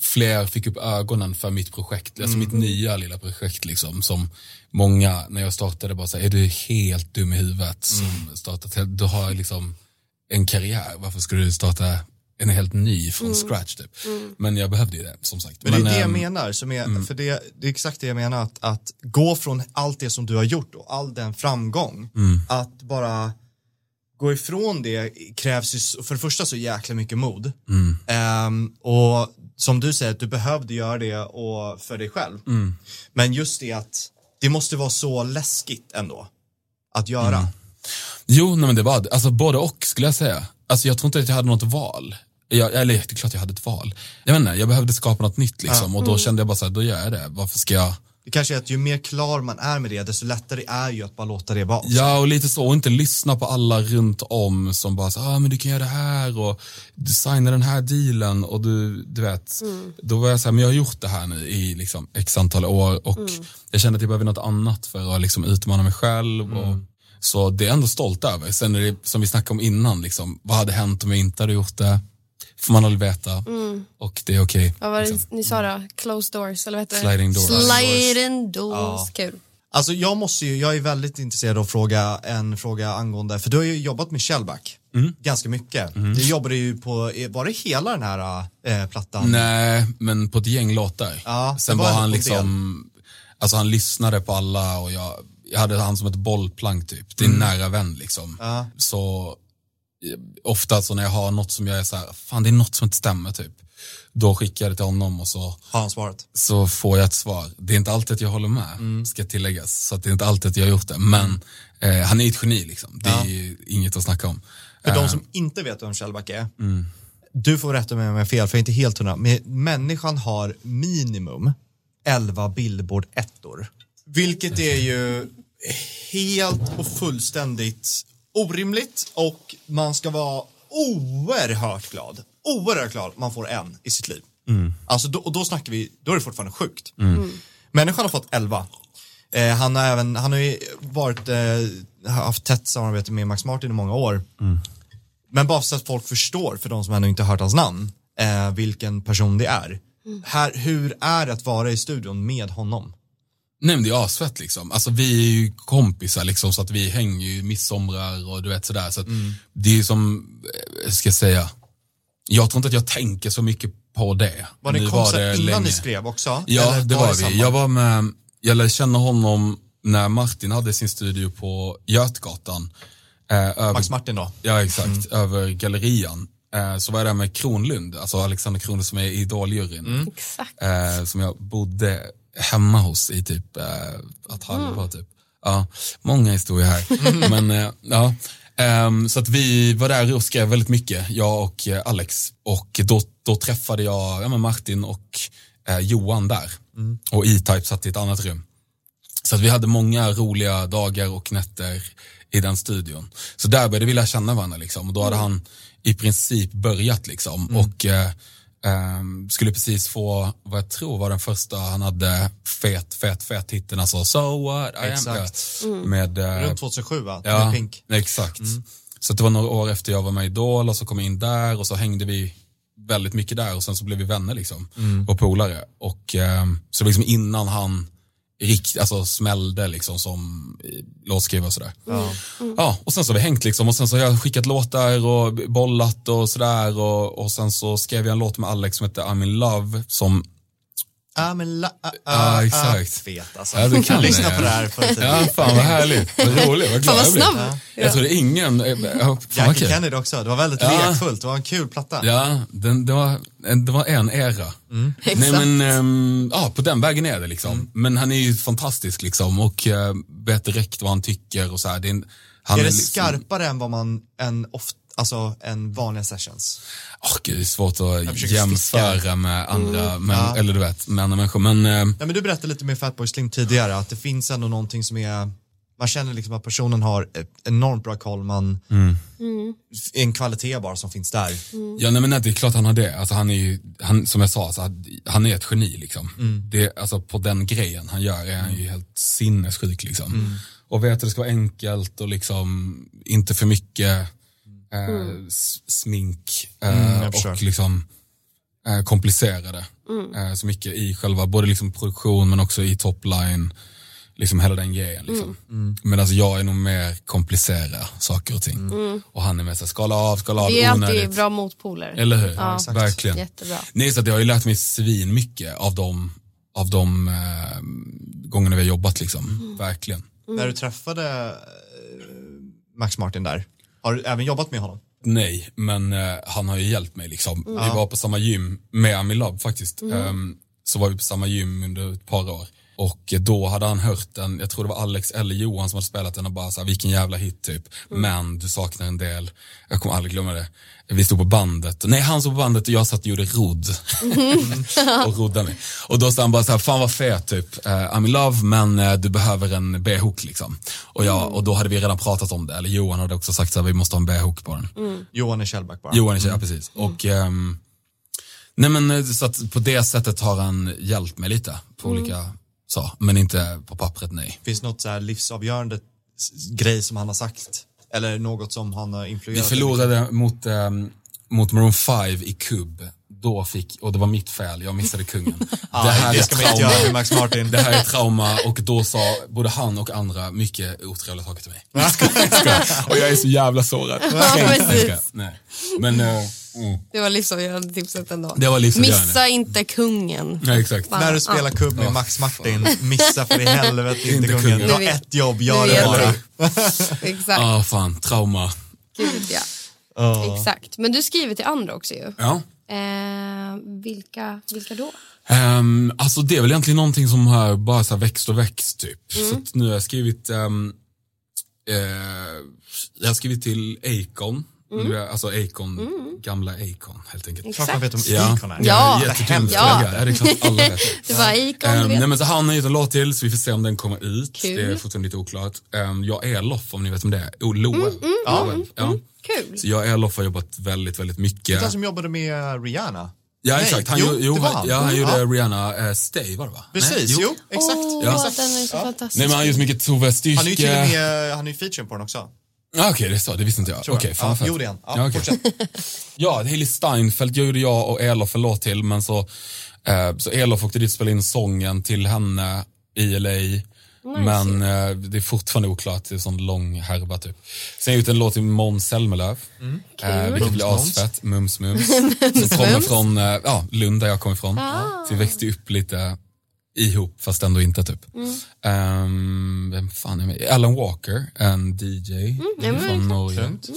fler fick upp ögonen för mitt projekt, alltså mitt nya lilla projekt liksom. Som många, när jag startade, bara säger är du helt dum i huvudet som startat, du har liksom en karriär, varför ska du starta en helt ny från scratch typ. Men jag behövde ju det som sagt. Men, det är det jag ehm, menar, som är, för det, det är exakt det jag menar, att, att gå från allt det som du har gjort och all den framgång, att bara gå ifrån det krävs ju, för det första så jäkla mycket mod. Ehm, och som du säger, att du behövde göra det och för dig själv. Men just det att det måste vara så läskigt ändå att göra. Jo, nej, men det var alltså både och skulle jag säga. Alltså jag tror inte att jag hade något val. Jag, eller det är klart jag hade ett val. Jag inte, jag behövde skapa något nytt liksom och då kände jag bara så här, då gör jag det. Varför ska jag? Det kanske är att ju mer klar man är med det, desto lättare är ju att bara låta det vara. Ja, och lite så, och inte lyssna på alla runt om som bara så, ah men du kan göra det här och du signar den här dealen och du, du vet. Då var jag så här, men jag har gjort det här nu i liksom x antal år och jag kände att jag behöver något annat för att liksom utmana mig själv. Och, så det är jag ändå stolt över. Sen är det, som vi snackade om innan, liksom, vad hade hänt om jag inte hade gjort det? Får man aldrig veta. Och det är okej. Vad var det liksom. ni sa då? Closed doors, eller vad heter? Sliding doors. Sliding doors. Kul. Alltså jag måste ju, jag är väldigt intresserad av att fråga en fråga angående, för du har ju jobbat med Shellback ganska mycket. Du jobbade ju på, var det hela den här äh, plattan? Nej, men på ett gäng låtar. Ja, Sen var var han liksom, alltså han lyssnade på alla och jag, jag hade han som ett bollplank typ. Det är en nära vän liksom. Ja. Så eh, ofta så när jag har något som jag är så här, fan det är något som inte stämmer typ. Då skickar jag det till honom och så, Har han svarat? så får jag ett svar. Det är inte alltid att jag håller med, ska tilläggas. Så att det är inte alltid att jag har gjort det. Men eh, han är ett geni liksom. Det är ju inget att snacka om. För Eh, de som inte vet vem Shellback är, du får rätta mig om jag är fel, för jag är inte helt hundra, men människan har minimum 11 Billboard-ettor. Vilket är ju helt och fullständigt orimligt och man ska vara oerhört glad, oerhört glad man får en i sitt liv. Alltså då, och då snackar vi, då är det fortfarande sjukt. Människan har fått 11. Eh, han har även, han har ju varit, eh, haft tätt samarbete med Max Martin i många år. Men bara så att folk förstår, för de som ännu inte hört hans namn, eh, vilken person det är. Här, hur är det att vara i studion med honom? Nej men det är asfett liksom. Alltså vi är ju kompisar liksom så att vi hänger ju midsomrar och du vet sådär. Så att det är ju som, eh, ska jag säga, jag tror inte att jag tänker så mycket på det. Var ni kompisar innan länge. ni skrev också? Ja Eller det var i vi. samband? Jag var med, jag lärde känna honom när Martin hade sin studio på Götgatan. Eh, över, Max Martin då? Ja exakt, över gallerian. Eh, så var jag där med Kronlund, alltså Alexander Kronlund som är i Idoljuryn. Exakt. Eh, som jag bodde hemma hos i typ eh, ett halvår typ. Ja, många historier här. Men eh, ja. Ehm, så att vi var där och skrev väldigt mycket, jag och eh, Alex. Och då, då träffade jag ja, men Martin och eh, Johan där. Och E-Type satt i ett annat rum. Så att vi hade många roliga dagar och nätter i den studion. Så där började vi lära känna varandra liksom. Och då hade han i princip börjat liksom. Och ehm, skulle precis få, vad jag tror var den första, han hade fet, fet, fet hitten, alltså So what I am. Exakt. Ja, Med, eh, Runt 2007 va? Ja, Med Pink. exakt. Så att det var några år efter jag var med i Idol och så kom jag in där och så hängde vi väldigt mycket där och sen så blev vi vänner liksom. Och polare. Och ehm, så liksom innan han rikt, alltså smällde liksom som eh, låtskrivare och sådär. Ja. och sen så har vi hängt liksom och sen så har jag skickat låtar och bollat och sådär och, och sen så skrev jag en låt med Alex som heter I'm in love som Ja, men la, ah, Ja, ah, exakt. Ah, fet alltså. Ja, du kan Lyssna på det här tiden. Ja, fan vad härligt, vad roligt, vad glad Fan vad jag blev. snabb. Jag tror det är ingen, eh, ja, fan Jackie. Kennedy också, det var väldigt Ja. lekfullt, det var en kul platta. Ja, den, det, var, en- det var en era. Nej Exakt. men, ehm, ja på den vägen är det liksom. Men han är ju fantastisk liksom och uh, vet direkt vad han tycker och så här. Det är, en- han är det liksom- skarpare än vad man, än oft, alltså än vanliga sessions? Åh, gud, det är svårt att jämföra med andra, men, ja. eller du vet, med andra människor. Men eh, Ja, men du berättade lite med Fatboy Slim tidigare att det finns ändå någonting som är, man känner liksom att personen har ett enormt bra koll, man, en kvalitet bara som finns där. Ja, nej, men nej, det är klart han har det. Alltså, han är ju, han, som jag sa, alltså, han- är ett geni liksom. Det, alltså, på den grejen han gör är han ju helt sinnessjuk liksom. Och vet att det ska vara enkelt och liksom inte för mycket eh, s- smink eh, förstår. och liksom eh, komplicerade. Eh, så mycket i själva, både liksom produktion men också i topline. Liksom hela den grejen. Liksom. Mm. Men alltså jag är nog mer komplicera saker och ting. Och han är mer såhär, skala av, skala av, Mm. Det är alltid onödigt. bra motpoler. Eller hur? Ja, Verkligen. Jättebra. Nej, så att jag har ju lärt mig svin mycket av de, av de eh, gångerna vi har jobbat liksom. Mm. Verkligen. När du träffade eh, Max Martin där, har du även jobbat med honom? Nej, men eh, han har ju hjälpt mig liksom. Mm. Vi var på samma gym med Ami Love faktiskt. Ehm, så var vi på samma gym under ett par år. Och då hade han hört den, jag tror det var Alex eller Johan som hade spelat den och bara såhär, vilken jävla hit typ. Mm. Men du saknar en del, jag kommer aldrig glömma det. Vi stod på bandet, nej han stod på bandet och jag satt och gjorde rodd. och rodde mig. Och då sa han bara såhär, fan vad fet typ, uh, I'm in love men eh, du behöver en B-hook liksom. Och, jag, och då hade vi redan pratat om det, eller Johan hade också sagt att vi måste ha en B-hook på den. Johan i Kjellback bara. Johan är tjej, ja, precis. Och, ehm, nej men eh, så att på det sättet har han hjälpt mig lite på olika så, men inte på pappret nej. Finns det något så här livsavgörande grej som han har sagt? Eller något som han har Vi influerat? förlorade mot, ehm, mot Maroon 5 i kubb. Då fick, och det var mitt fel, jag missade kungen. Ja, det, är ska man inte trauma. göra med Max Martin. Det här är trauma och då sa både han och andra mycket otrevliga saker till mig. Och jag är så jävla sårad. Ja. Nej. Men, eh, mm. Det var livsavgörande tipset ändå. Det var livsavgörande. Missa inte kungen. ja, exakt. När du spelar Ja. kubb med Max Martin, missa för i helvete inte Inte kungen. Du har ett jobb, gör det bara. Exakt. Ah, fan, trauma. Gud, ja. Ja. Exakt. Men du skriver till andra också ju. Ja. Eh, vilka, vilka då? Um, alltså det är väl egentligen någonting som har bara så här växt och växt typ. Mm. Så att nu har jag skrivit, um, eh, jag har skrivit till Acon, Mm. Nu är- alltså Acon, gamla Acon helt enkelt. Klart man vet om Ja, Icon är. Ja. jättetung Ja. fråga. Ja, det är klart alla vet det. Det var Acon, Ehm, du vet. nej, men så han har gjort en låt till så vi får se om den kommer ut. Kul. Det är fortfarande lite oklart. Um, jag är Loff om ni vet om det är. Oh, Loe. Ja. Ja. Kul. Så jag är Loff har jobbat väldigt, väldigt mycket. Han som jobbade med Rihanna. Ja Nej, exakt, han, jo, jo, jo, det han, ja, han gjorde Ja. Rihanna eh, Stay var det va? Precis, Nej, jo, exakt. Åh, Ja. den är så fantastisk. Nej men han har gjort mycket Tove Styrke. Han är ju till och med, han är ju featuren på den också. Ja, Okej, det är så, det visste inte jag. Okej, fan ja, fett. Jo, det är han. Ja, fortsätt. Ja, Hailey Steinfeld gjorde jag och Elof en låt till, men så, eh, så Elof åkte dit och spelade in sången till henne i LA. Men eh, det är fortfarande oklart, det är en sån lång härva typ. Sen gjort en låt till Måns Zelmerlöw. Eh, vilket blir Mums, mums. asfett, Mums Mums. Som kommer från eh, ja, Lund där jag kommer ifrån. Ah. Så vi växte upp lite ihop fast ändå inte typ. Mm. Ehm, vem fan är med? Alan Walker, en DJ Mm, ja, från Norge. Tungt.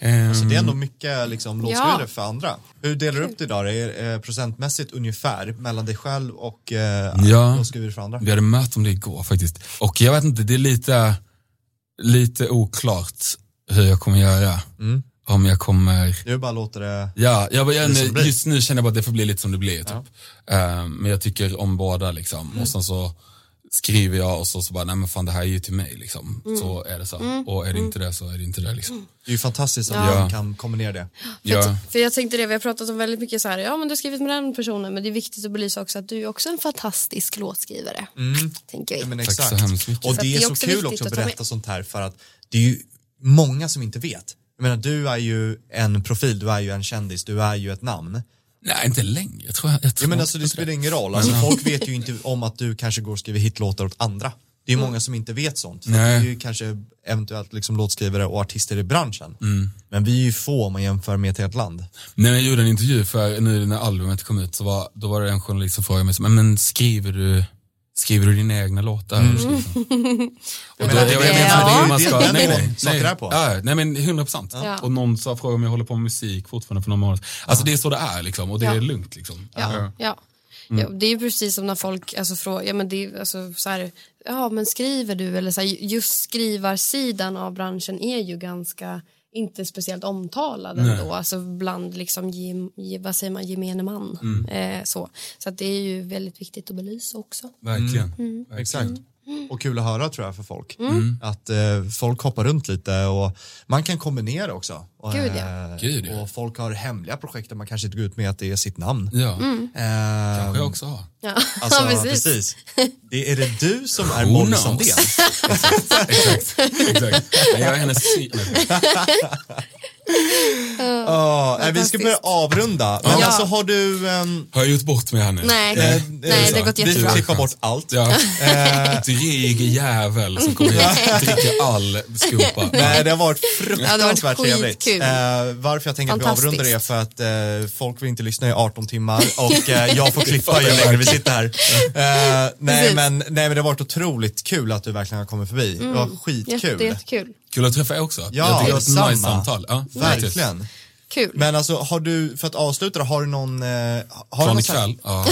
Ehm, Så det är ändå mycket liksom, låtskrivare Ja. för andra. Hur delar du upp det idag? Är eh, procentmässigt ungefär mellan dig själv och eh, Ja. låtskrivare för andra? Vi hade möte om det igår faktiskt. Och jag vet inte, det är lite, lite oklart hur jag kommer göra. Mm. Om jag kommer... Du bara låter det... Ja, jag, jag, blir. just nu känner jag bara att det får bli lite som det blir. Typ. Eh, men jag tycker om båda liksom. Mm. Och sen så skriver jag och så, så bara, nej men fan det här är ju till mig liksom. Mm. Så är det så. Och är det inte det så är det inte det liksom. Det är ju fantastiskt att Ja. man kan kombinera det. För, jag, Ja, för jag tänkte det, vi har pratat om väldigt mycket så här, ja men du har skrivit med den personen, men det är viktigt att belysa också att du är också en fantastisk låtskrivare. Tänker vi. Ja, men Tack så exakt. hemskt mycket. Och det är det är så kul också att att ta berätta sånt här för att det är ju många som inte vet. Jag menar, du är ju en profil, du är ju en kändis, du är ju ett namn. nej inte längre. Jag tror, jag, jag tror Ja, men alltså, det spelar ingen roll. Alltså, folk vet ju inte om att du kanske går och skriver hitlåtar åt andra. Det är många som inte vet sånt. För det är ju kanske eventuellt liksom låtskrivare och artister i branschen. Mm. Men vi är ju få om man jämför med ett helt land. När jag gjorde en intervju för nu när albumet kom ut så var, då var det en journalist som frågade mig, men skriver du Skriver du dina egna låtar? Mm. Och då, jag, vet inte hur man ska, nej. Ja, men 100 procent. Ja. Och någon sa, frågade om jag håller på med musik fortfarande för någon månad Alltså det är så det är liksom och det Ja. är lugnt liksom. Ja, ja. Mm. ja. Det är ju precis som när folk alltså, frågar, ja men det är alltså, så här, ja men skriver du eller så här, just skrivarsidan av branschen är ju ganska inte speciellt omtalad ändå, alltså bland liksom, gem, vad säger man, gemene man. Mm. Eh, så så att det är ju väldigt viktigt att belysa också. Verkligen. Mm. Exakt. Och kul att höra tror jag för folk. Mm. Att eh, folk hoppar runt lite och man kan kombinera också. Och, Gud, ja. eh, Gud, ja. och folk har hemliga projekt där man kanske inte går ut med att det är sitt namn. Ja, Mm. Eh, kanske jag också har. Ja, Alltså, ja, precis. Det, är det du som är Molly? Sandén? Exakt, exakt. Nej, jag är hennes nej, Ja, nej, vi ska börja avrunda. Men Ja. alltså har du... ehm, Har jag gjort bort mig här nu? Nej, eh, nej det har gått Vi jättebra. får klippa bort allt. Ja. Dryg jävel som kommer hit och dricker all skopa. Nej, det har varit Ja, det har fruktansvärt varit trevligt. Eh, varför jag tänker att vi avrundar det är för att eh, folk vill inte lyssna i 18 timmar och eh, jag får klippa ju längre vi sitter här. Eh, nej, men, nej men det har varit otroligt kul att du verkligen har kommit förbi. Det var skitkul. Jätte, jättekul. Kul att träffa er också. Ja, jag det var ett nice samtal. Ja. Verkligen. Kul. Men alltså har du, för att avsluta då, har du någon... Eh, har du Från ikväll. Ja.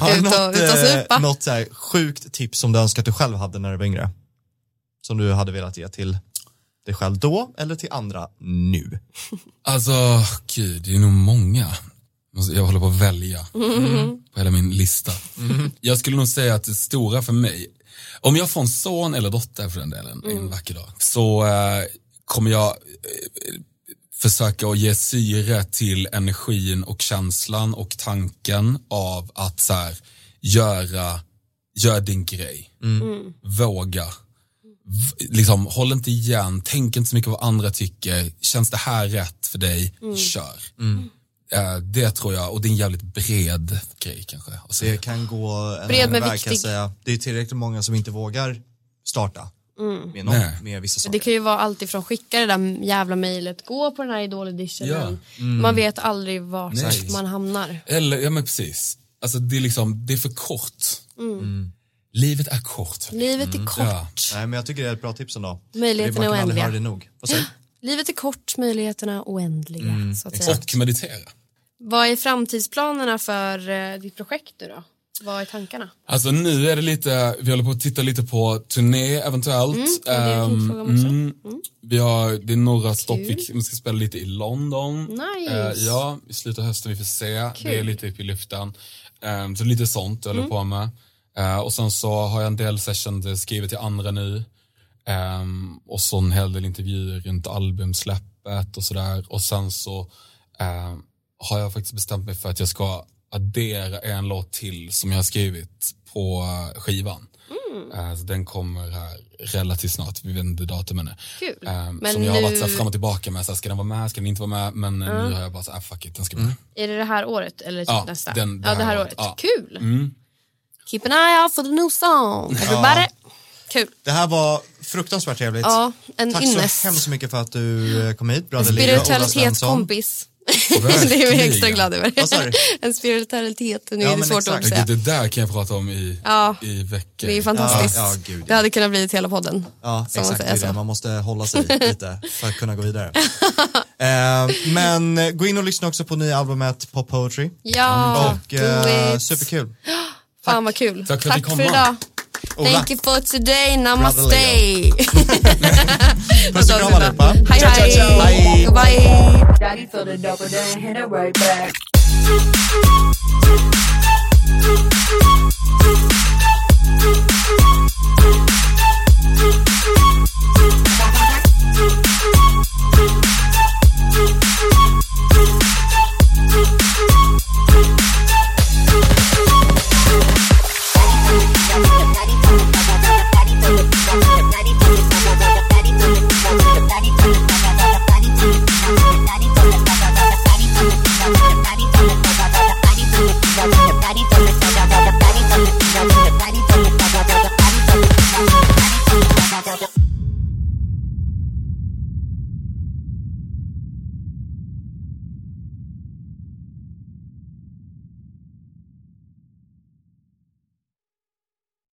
Har du något, eh, något så här sjukt tips som du önskar att du själv hade när du var yngre? Som du hade velat ge till dig själv då eller till andra nu? Alltså, gud, det är nog många. Jag håller på att välja på hela min lista. Jag skulle nog säga att det stora för mig, om jag får en son eller dotter för den delen en vacker dag, så eh, kommer jag eh, försöka att ge syre till energin och känslan och tanken av att så här, göra, gör din grej. Våga. V- liksom, håll inte igen, tänk inte så mycket vad andra tycker. Känns det här rätt för dig, kör. Eh, det tror jag, och det är en jävligt bred grej kanske. Det kan gå en Bred men väg kan jag viktig. säga. Det är tillräckligt många som inte vågar starta med, någon, med vissa Det saker. kan ju vara allt ifrån skicka det där jävla mejlet, gå på den här idol-auditionen. Ja. Man vet aldrig vart Nej. man hamnar. Eller, ja men precis. Alltså det är liksom, det är för kort. Livet är kort. Livet är kort. Ja. Nej men jag tycker det är ett bra tips ändå. Möjligheterna Det- är oändliga. det nog. Livet är kort, möjligheterna oändliga. så att säga. Och meditera. Vad är framtidsplanerna för eh, ditt projekt nu då? Vad är tankarna? Alltså nu är det lite, vi håller på att titta lite på turné eventuellt. Mm, om också. mm, Vi har, det är några stopp, vi vi ska spela lite i London. Nice. Eh, ja, i slutet av hösten, vi får se. Det är Kul. Mm. lite upp i luften. Ehm, så lite sånt jag håller på med. Eh, och sen så har jag en del sessions skrivet till andra nu. Ehm, och så en hel del intervjuer runt albumsläppet och sådär. Och sen så ehm, har jag faktiskt bestämt mig för att jag ska addera en låt till som jag har skrivit på eh, skivan. Eh, så den kommer här relativt snart, vi vet inte datumen ännu. Kul. Ehm, Men som jag har varit nu- så här fram och tillbaka med, så här, ska den vara med, ska den inte vara med? Men eh, nu har jag bara så här, fuck it, den ska med. Är det det här året eller typ Ja, nästa? den- det ja, här det här året. året. Ja. Kul. Mm. Keep an eye out for the new song. Everybody. Kul. Det här var fruktansvärt trevligt. Ja, en Tack ynnest. så hemskt mycket för att du eh, kom hit. Spiritualitetskompis. Det är vi extra glada över. Vad sa du? En spiritualitet, nu Ja, är det men svårt exakt. att säga. Det där kan jag prata om i, Ja. i veckor. Det är fantastiskt. Ja, ja, gud, ja. Det hade kunnat bli hela podden. Ja, man exakt. Det säger det. Man måste hålla sig lite för att kunna gå vidare. eh, men gå in och lyssna också på nya albumet Pop Poetry. Ja, och eh, superkul. Fan vad kul. Tack kom, för man. idag. Thank you for today, namaste. Puss Bye. Bye. Daddy filled it up and then hit it right back.